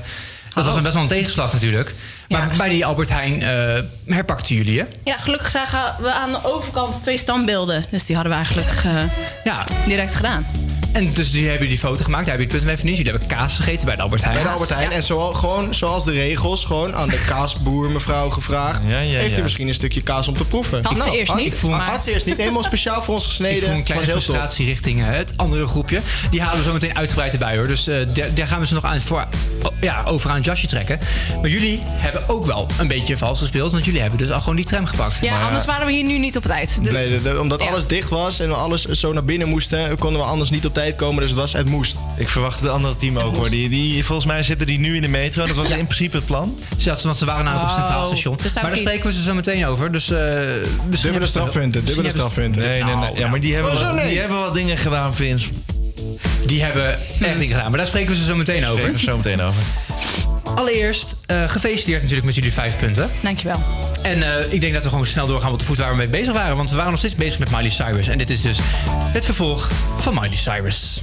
dat was een best wel een tegenslag natuurlijk. Maar bij die Albert Heijn eh herpakten jullie, hè? Ja, gelukkig zagen we aan de overkant twee standbeelden. Dus die hadden we eigenlijk eh, Ja. direct gedaan. En dus die hebben die foto gemaakt, daar hebben jullie het punt mee verdiend. Jullie hebben kaas gegeten bij de Albert Heijn. Bij de Albert Heijn. En zoal, gewoon zoals de regels, gewoon aan de kaasboer mevrouw gevraagd. ja, Heeft ja. u misschien een stukje kaas om te proeven? Had ze Nou, eerst had- niet, Ik voel, maar- Had ze eerst niet. Helemaal speciaal voor ons gesneden. Ik voel een kleine top. frustratie richting eh, het andere groepje. Die halen we zo meteen uitgebreid erbij hoor. Dus eh, daar, daar gaan we ze nog aan voor, oh, ja, over aan het jasje trekken. Maar jullie hebben ook wel een beetje vals gespeeld. Want jullie hebben dus al gewoon die tram gepakt. Ja, anders waren we hier nu niet op tijd. Dus, Nee, omdat alles dicht was en we alles zo naar binnen moesten, konden we anders niet op tijd komen. Dus het, was, het moest. Ik verwacht het andere team ook hoor. Die, die, volgens mij zitten die nu in de metro. Dat was in principe het plan. Ja, want ze waren namelijk op het Centraal Station. Maar daar niet. spreken we ze zo meteen over. Dus, eh hebben ze- strafpunten, dubbele hebben strafpunten. Nee, nee, nee. Ja, maar die hebben, Oh, zo, wel, die hebben wel dingen gedaan, Vince. Die hebben echt dingen gedaan. Maar daar spreken we ze zo meteen over. Spreken we zo meteen over. Allereerst, eh, gefeliciteerd natuurlijk met jullie vijf punten. Dankjewel. En eh, ik denk dat we gewoon snel doorgaan op de voet waar we mee bezig waren. Want we waren nog steeds bezig met Miley Cyrus. En dit is dus het vervolg van Miley Cyrus.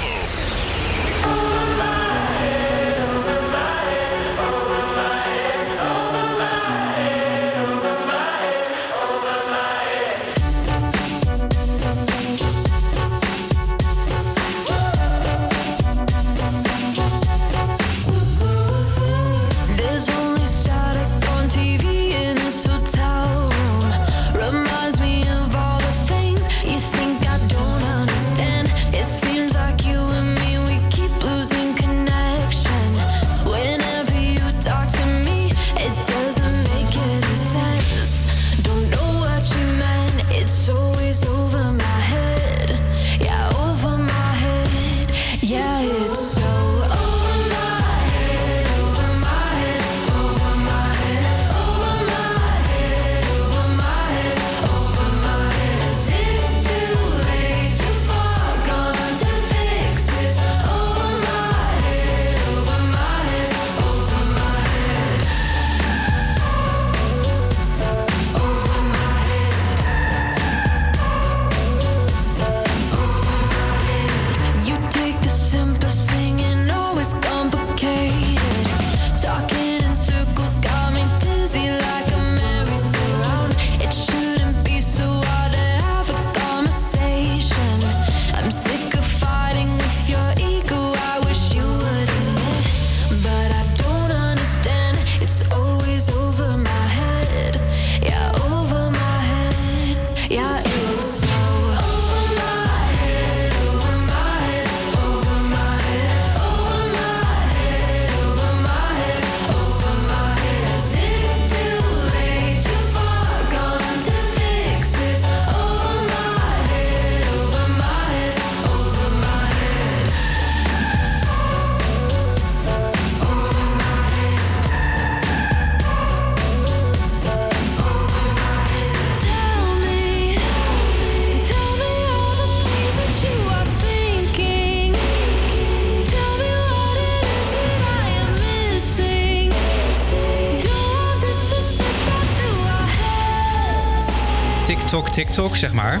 TikTok, zeg maar.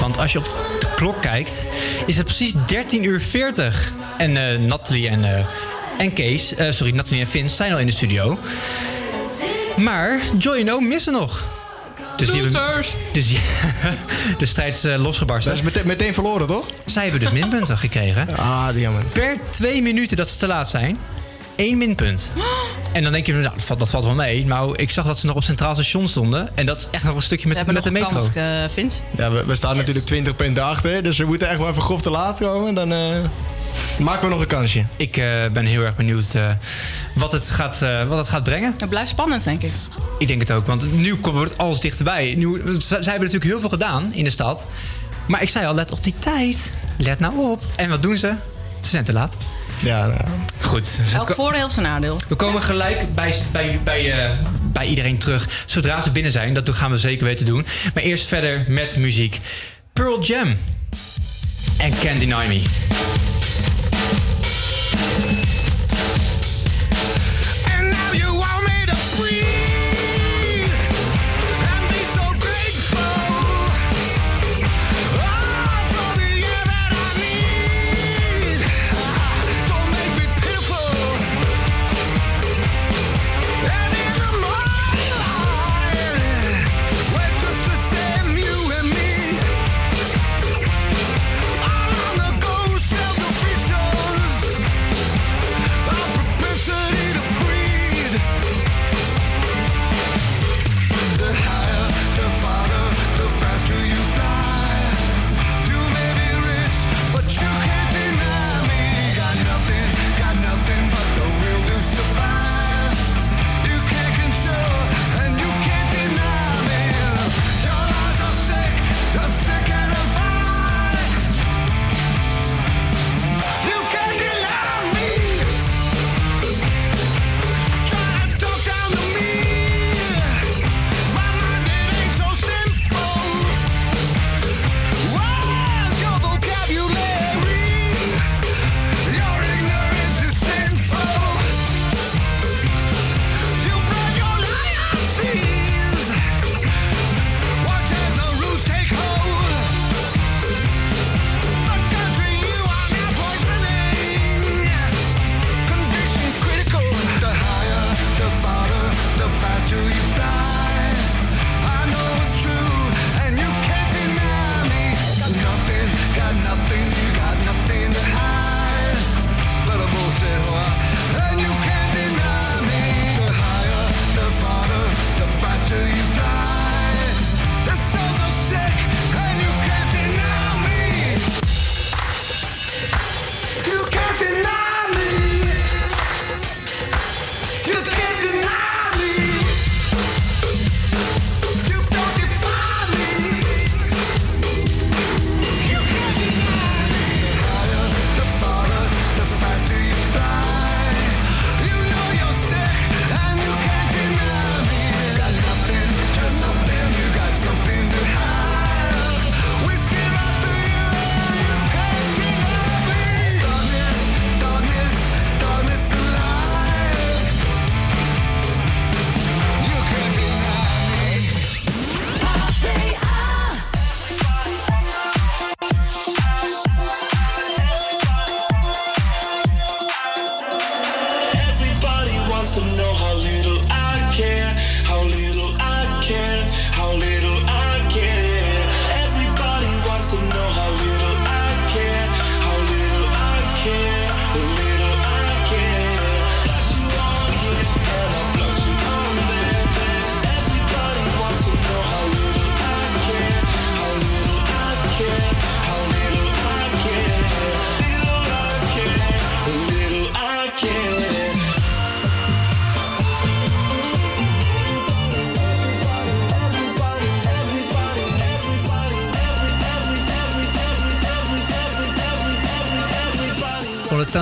Want als je op de klok kijkt, is het precies 13 uur 40. En eh Nathalie en, eh, en Kees, eh, sorry, Nathalie en Vince zijn al in de studio. Maar Joy en Oom missen nog. Dus die hebben, dus die- de strijd is losgebarsten. Dat is meteen, meteen verloren, toch? Zij hebben dus minpunten gekregen. Ah, die jammer. Per twee minuten dat ze te laat zijn, één minpunt. En dan denk je, nou, dat valt, dat valt wel mee. Maar ik zag dat ze nog op Centraal Station stonden. En dat is echt nog een stukje met, We hebben met de nog metro. kans, eh, Vince. Ja, we, we staan natuurlijk 20 punten achter. Dus we moeten echt wel even grof te laat komen. Dan eh, maken we nog een kansje. Ik eh, ben heel erg benieuwd eh, wat, het gaat, eh, wat het gaat brengen. Het blijft spannend, denk ik. Ik denk het ook, want nu komt het alles dichterbij. Nu, ze, zij hebben natuurlijk heel veel gedaan in de stad. Maar ik zei al, let op die tijd. Let nou op. En wat doen ze? Ze zijn te laat. Ja, nou. Goed. Elk voordeel heeft zijn nadeel. We komen gelijk bij, bij, bij, eh, bij iedereen terug. Zodra ze binnen zijn, dat gaan we zeker weten doen. Maar eerst verder met muziek. Pearl Jam. En Can't Deny Me.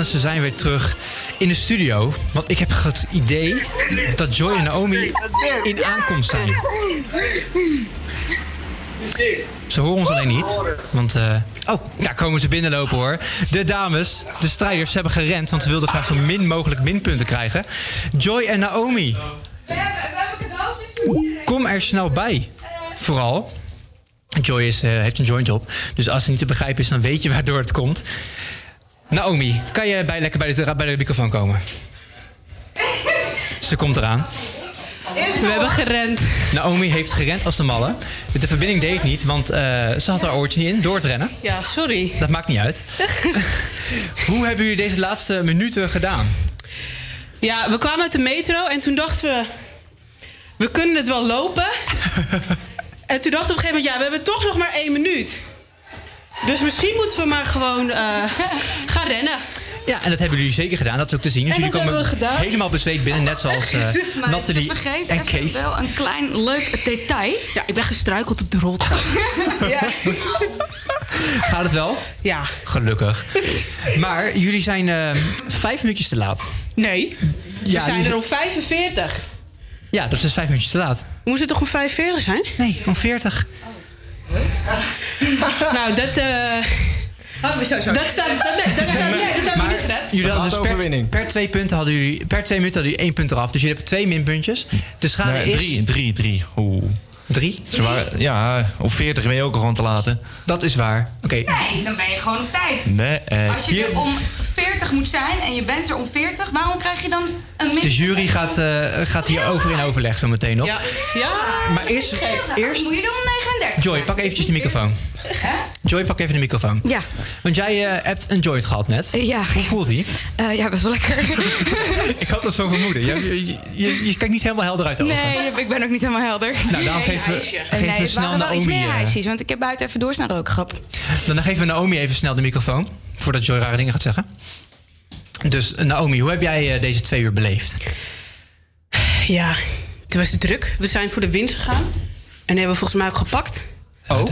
En ze zijn weer terug in de studio. Want ik heb het idee dat Joy en Naomi in aankomst zijn. Ze horen ons alleen niet. Want, eh, oh, daar komen ze binnenlopen hoor. De dames, de strijders, ze hebben gerend. Want ze wilden graag zo min mogelijk minpunten krijgen. Joy en Naomi, kom er snel bij. Vooral. Joy is, eh, heeft een joint op. Dus als het niet te begrijpen is, dan weet je waardoor het komt. Naomi, kan je bij, lekker bij de, bij de microfoon komen? Ze komt eraan. We hebben gerend. Naomi heeft gerend als de malle. De verbinding deed niet, want eh, ze had haar oortje niet in door het rennen. Ja, sorry. Dat maakt niet uit. Hoe hebben jullie deze laatste minuten gedaan? Ja, we kwamen uit de metro en toen dachten we... We kunnen het wel lopen. en toen dachten we op een gegeven moment... Ja, we hebben toch nog maar één minuut. Dus misschien moeten we maar gewoon eh, gaan rennen. Ja, en dat hebben jullie zeker gedaan. Dat is ook te zien. Dus En jullie dat komen hebben we gedaan. helemaal bezweet binnen, net zoals eh Maar Nathalie vergeet en Kees. wel een klein leuk detail. Ja, ik ben gestruikeld op de roltrap. Gaat het wel? Ja. Gelukkig. Maar jullie zijn eh, vijf minuutjes te laat. Nee, we Ja, zijn er om 45. Ja, dat is dus vijf minuutjes te laat. Moest het toch om 45 zijn? Nee, om 40. Nou, dat... eh Oh, we zo zo. Dat staat... Dat, nee, dat, nee, dat hebben we niet gered. Jullie hadden dus per, per, twee punten hadden jullie, per twee minuten hadden jullie één punt eraf. Dus jullie hebben twee minpuntjes. De schade Nee, is... drie, drie, drie. Oeh. Drie? Ze waren, ja, op 40 ben je ook al gewoon te laten. Dat is waar. Oké. Nee, dan ben je gewoon op tijd. Nee, eh, Als je er om 40 moet zijn en je bent er om 40, waarom krijg je dan een min? De jury gaat, eh, gaat hierover in overleg zo meteen nog. Ja. ja. Maar eerst, eerst... Moet je doen om 39. Joy, pak eventjes de microfoon. Joy, pak even de microfoon. Ja. Want jij eh, hebt een joint gehad net. Ja. Hoe voelt hij? Eh, ja, best wel lekker. Ik had dat zo vermoeden. Je, je, je, je kijkt niet helemaal helder uit de ogen. Nee, ik ben ook niet helemaal helder. Nou, daarom geven we, Eh, geven nee, we het snel waren wel iets Naomi... meer eh, ijsjes, want ik heb buiten even doorsnel rook gehapt. dan geven we Naomi even snel de microfoon. Voordat Joy rare dingen gaat zeggen. Dus eh, Naomi, hoe heb jij eh, deze twee uur beleefd? Ja, het was druk. We zijn voor de winst gegaan. En hebben we volgens mij ook gepakt. Oh,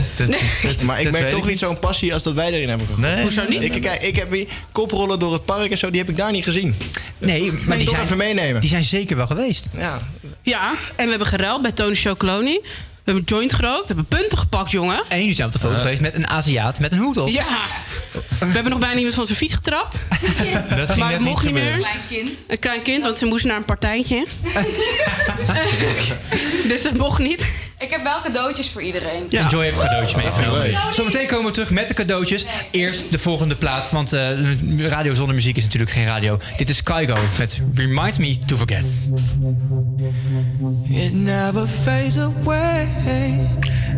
maar ik dat merk toch ik niet zo'n passie als dat wij erin hebben gegooid. Nee. Hoezo niet? Ik, kijk, ik heb die koprollen door het park en zo, die heb ik daar niet gezien. Nee, maar die toch zijn, even meenemen. die zijn zeker wel geweest. Ja. Ja, en we hebben geruild bij Tony Chocoloni. We hebben joint gerookt. We hebben punten gepakt, jongen. En jullie zijn op de foto geweest met een Aziat met een hoed op. Ja. We hebben nog bijna iemand van zijn fiets getrapt. Dat ging maar net dat mocht niet meer. Klein kind. Een klein kind, want ze moest naar een partijtje. dus dat mocht niet. Ik heb wel cadeautjes voor iedereen. En Joy heeft cadeautjes meegenomen. Zometeen komen we terug met de cadeautjes. Eerst de volgende plaat, want eh, radio zonder muziek is natuurlijk geen radio. Dit is Kygo met Remind Me to Forget. It never fades away.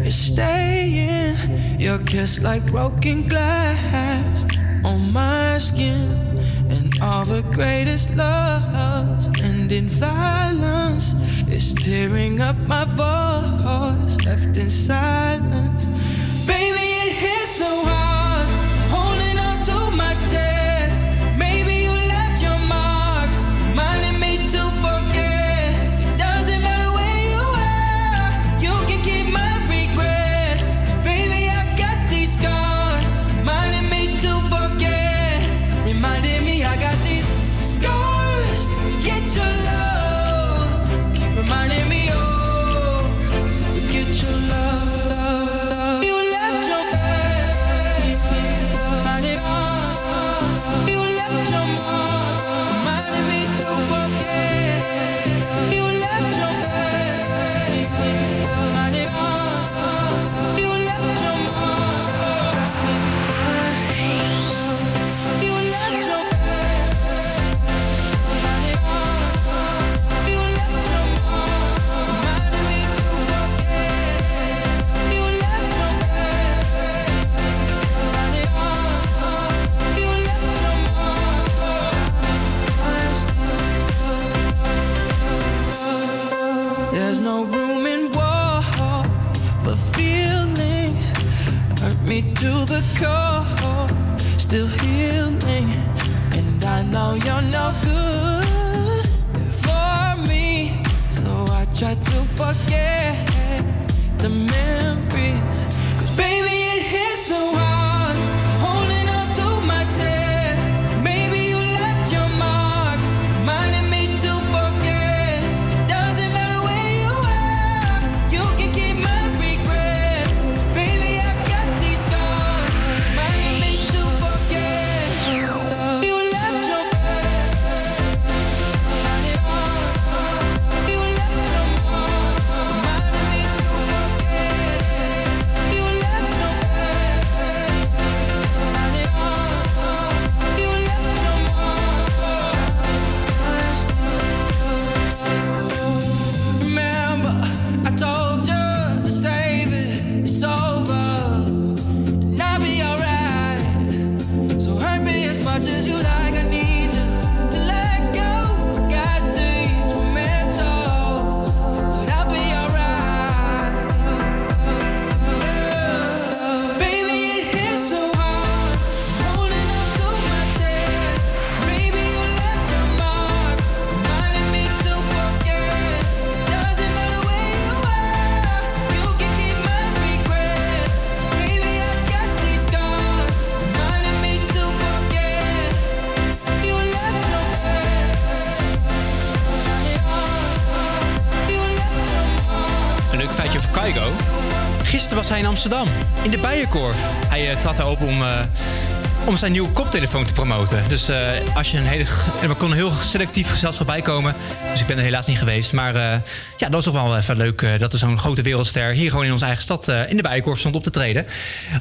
It's staying. Your kiss like broken glass on my skin. And all the greatest loves end in violence. It's tearing up my voice, left in silence. Baby, it hits so hard. In de Bijenkorf. Hij uh, trad erop om, uh, om zijn nieuwe koptelefoon te promoten. Dus uh, als je een hele... En we konden heel selectief gezelschap bijkomen. Dus ik ben er helaas niet geweest. Maar ja, dat was toch wel even leuk dat er zo'n grote wereldster... hier gewoon in onze eigen stad in de Bijenkorf stond op te treden.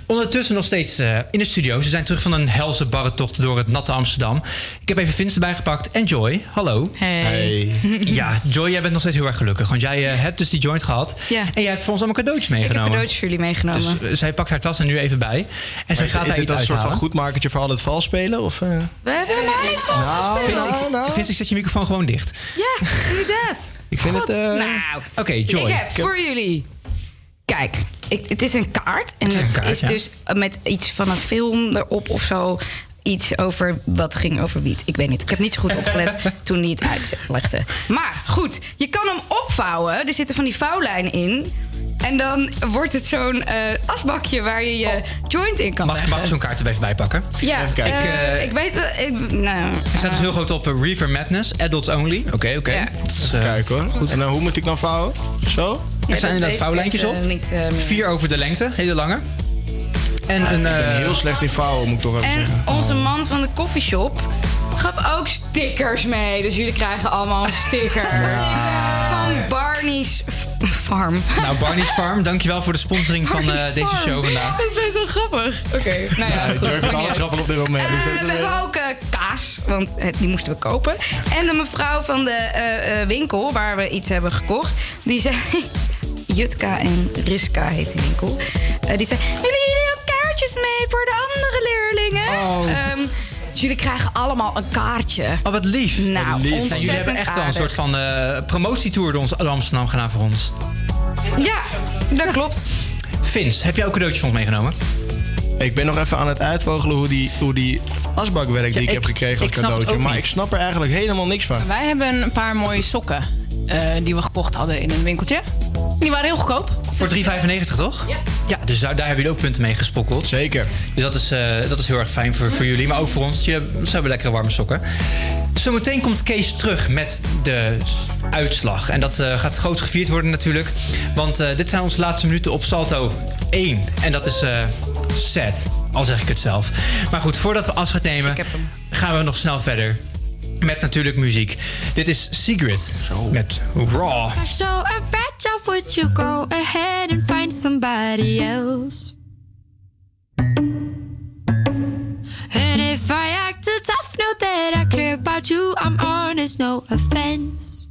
Ondertussen nog steeds in de studio. Ze zijn terug van een helse barretocht door het natte Amsterdam. Ik heb even Vince erbij gepakt. En Joy, hallo. Hey. Ja, Joy, jij bent nog steeds heel erg gelukkig. Want jij hebt dus die joint gehad. Ja. En jij hebt voor ons allemaal cadeautjes meegenomen. Ik heb cadeautjes voor jullie meegenomen. Dus uh, zij pakt haar tas er nu even bij. En zij is, gaat is daar dit iets een soort van uithalen. goedmakertje voor al het vals spelen? Of, uh? We hebben helemaal niet vals Nou. Vince, ik, nou. Vince, ik zet je microfoon gewoon dicht. Ja, inderdaad. Ik vind God, het... eh, Nou, Oké, Joy. ik heb voor jullie... Kijk, ik, het is een kaart. En Het is kaart, is ja. dus met iets van een film erop of zo. Iets over wat ging over wiet. Ik weet niet. Ik heb niet zo goed opgelet toen hij het uitlegde. Maar goed, je kan hem opvouwen. Er zitten van die vouwlijnen in. En dan wordt het zo'n eh, asbakje waar je je joint in kan Mag, leggen. mag ik zo'n kaart er even bij pakken? Ja, Even kijken. eh, Ik, eh, ik weet het. Ik, nou, Er staat dus heel groot op eh, Reaver Madness, adults only. Oké, oké. Ja. Dat is, eh, Kijk hoor. Goed. En dan, hoe moet ik dan vouwen? Zo? Er staan inderdaad vouwlijntjes op. niet, eh, meer. Vier over de lengte, hele lange. En een... Ik ben eh, heel slecht in vouwen, moet ik toch even En zeggen. onze man van de koffieshop gaf ook stickers mee. Dus jullie krijgen allemaal een sticker. Van Barney's Farm. Nou, Barney's Farm, dankjewel voor de sponsoring van eh, deze show vandaag. Dat is best wel grappig. Oké, nou ja. Vindt niet alles grappig op dit moment. dus Eh, we hebben ook eh, kaas, want die moesten we kopen. En de mevrouw van de winkel waar we iets hebben gekocht, die zei. Jutka en Riska heet die winkel. Die zei: Willen jullie ook kaartjes mee voor de andere leerlingen? Oh. Ehm, dus jullie krijgen allemaal een kaartje. Oh, wat lief. Nou, Nou, ontzettend jullie hebben echt wel een soort van eh, promotietour door, ons, door Amsterdam gedaan voor ons. Ja, dat klopt. Vince, heb jij ook cadeautjes voor ons meegenomen? Ik ben nog even aan het uitvogelen hoe die, hoe die asbak werkt die ik, ik- heb gekregen als cadeautje. Maar niet. ik snap er eigenlijk helemaal niks van. Wij hebben een paar mooie sokken die we gekocht hadden in een winkeltje. Die waren heel goedkoop. Voor 3,95 toch? Ja. Ja, dus daar, daar hebben jullie ook punten mee gespokkeld. Zeker. Dus dat is, eh, dat is heel erg fijn voor, voor jullie, maar ook voor ons. Je, ze hebben lekkere warme sokken. Zometeen komt Kees terug met de uitslag. En dat eh, gaat groot gevierd worden natuurlijk. Want eh, dit zijn onze laatste minuten op Salto 1. En dat is eh sad, al zeg ik het zelf. Maar goed, voordat we afscheid nemen, gaan we nog snel verder. Met natuurlijk muziek. Dit is Secret met Raw. So if that's off, would you go ahead and find somebody else? And if I act too tough, know that I care about you. I'm honest, no offense.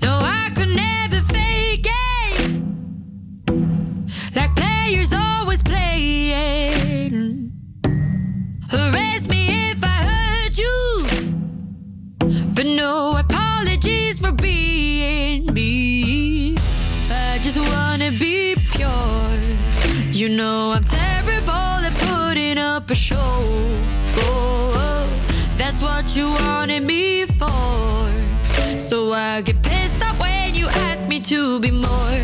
No, I could never no apologies for being me. I just wanna be pure. You know I'm terrible at putting up a show. Oh, that's what you wanted me for. So I get pissed off when you ask me to be more.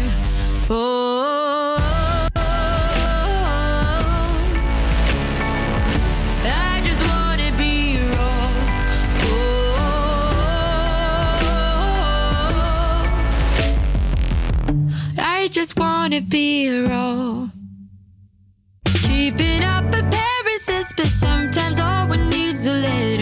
Oh. Wanna be raw. Keeping up appearances, but sometimes all one needs a little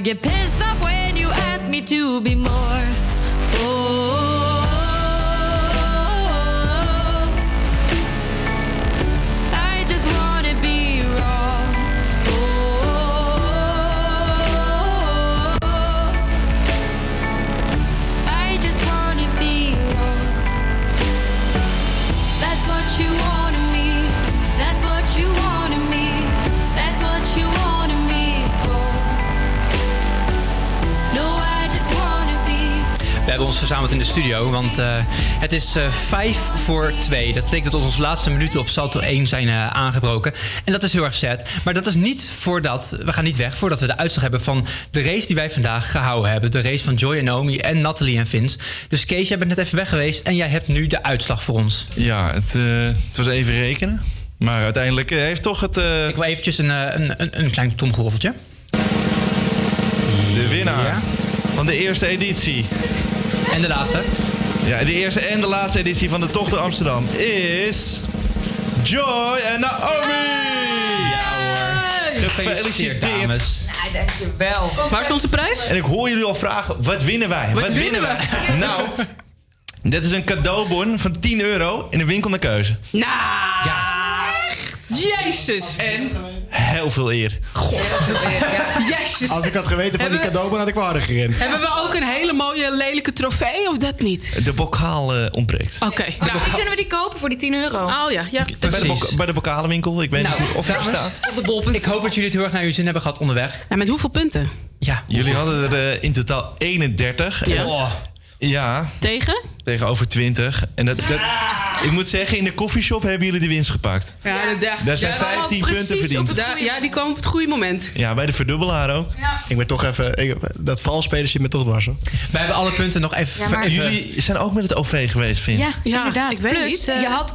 get pissed ons verzameld in de studio. Want eh, het is eh, vijf voor twee. Dat betekent dat onze laatste minuten op Salto 1 zijn eh, aangebroken. En dat is heel erg sad. Maar dat is niet voordat, we gaan niet weg, voordat we de uitslag hebben van de race die wij vandaag gehouden hebben. De race van Joy en Naomi en Nathalie en Vince. Dus Kees, jij bent net even weg geweest en jij hebt nu de uitslag voor ons. Ja, het, het was even rekenen. Maar uiteindelijk heeft toch het... Ik wil eventjes een, een, een, een klein tromgeroffeltje. De winnaar van de eerste editie. En de laatste. Ja, de eerste en de laatste editie van de Tocht door Amsterdam is... Joy en Naomi! Gefeliciteerd. dames. Nou, dankjewel. Waar is onze prijs? En ik hoor jullie al vragen, wat winnen wij? Wat winnen wij? nou, dit is een cadeaubon van 10 euro in de winkel naar keuze. Nou, Jezus. En heel veel eer. Jezus. Als ik had geweten van die Hebben we- cadeau, dan had ik wel harder gerend. Hebben we ook een hele mooie lelijke trofee of dat niet? De bokaal eh, ontbreekt. Oké. Wie kunnen we die kopen voor die 10 euro? Oh ja, ja. Bij de, bok- bij de bokalenwinkel. Ik weet Nou, niet of het bestaat. Ik hoop dat jullie het heel erg naar jullie zin hebben gehad onderweg. En met hoeveel punten? Ja. Jullie hadden er eh, in totaal 31. Ja. En- Ja, Tegen? Tegenover 20. En dat, dat, ik moet zeggen, in de koffieshop hebben jullie de winst gepakt. Ja, Daar zijn 15 punten verdiend. ja, die komen op het goede moment. Ja, bij de verdubbelaar ook. Ik ben toch even... Ik, dat valspelers zit me toch dwars. hoor. Wij hebben alle punten nog even... Ja, maar- even- Jullie zijn ook met het OV geweest, Vince. Ja, inderdaad. ik weet Plus, niet, eh, je, had,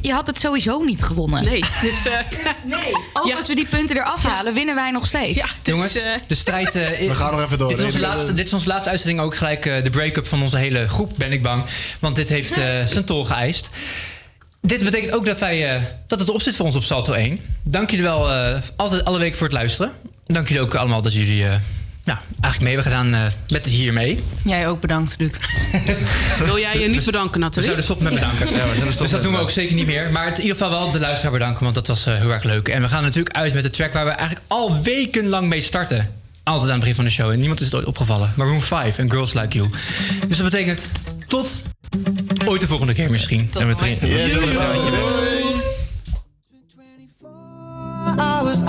je had het sowieso niet gewonnen. Nee, dus... eh, Nee. Ook als we die punten eraf halen, winnen wij nog steeds. Ja, dus, Jongens, eh, de strijd... We gaan nog even door. Dit is, onze laatste, dit is onze laatste uitzending ook gelijk de break-up van onze hele groep, ben ik bang. Want dit heeft eh, zijn tol geëist. Dit betekent ook dat, wij, eh, dat het erop zit voor ons op Salto 1. Dank jullie wel eh, altijd alle week voor het luisteren. Dank jullie ook allemaal dat jullie nou, eigenlijk mee hebben gedaan eh, met hiermee. Jij ook bedankt, Luc. wil jij je niet bedanken, We Nathalie? zouden stoppen met bedanken. Ja, we dus dat doen we ook zeker niet meer. Maar in ieder geval wel de luisteraar bedanken, want dat was heel erg leuk. En we gaan natuurlijk uit met de track waar we eigenlijk al wekenlang mee starten. Altijd aan het begin van de show. En niemand is het ooit opgevallen. Maroon 5 en Girls Like You. Dus dat betekent tot ooit de volgende keer misschien. Tot en we drinken yes, een traantje weg. Hours,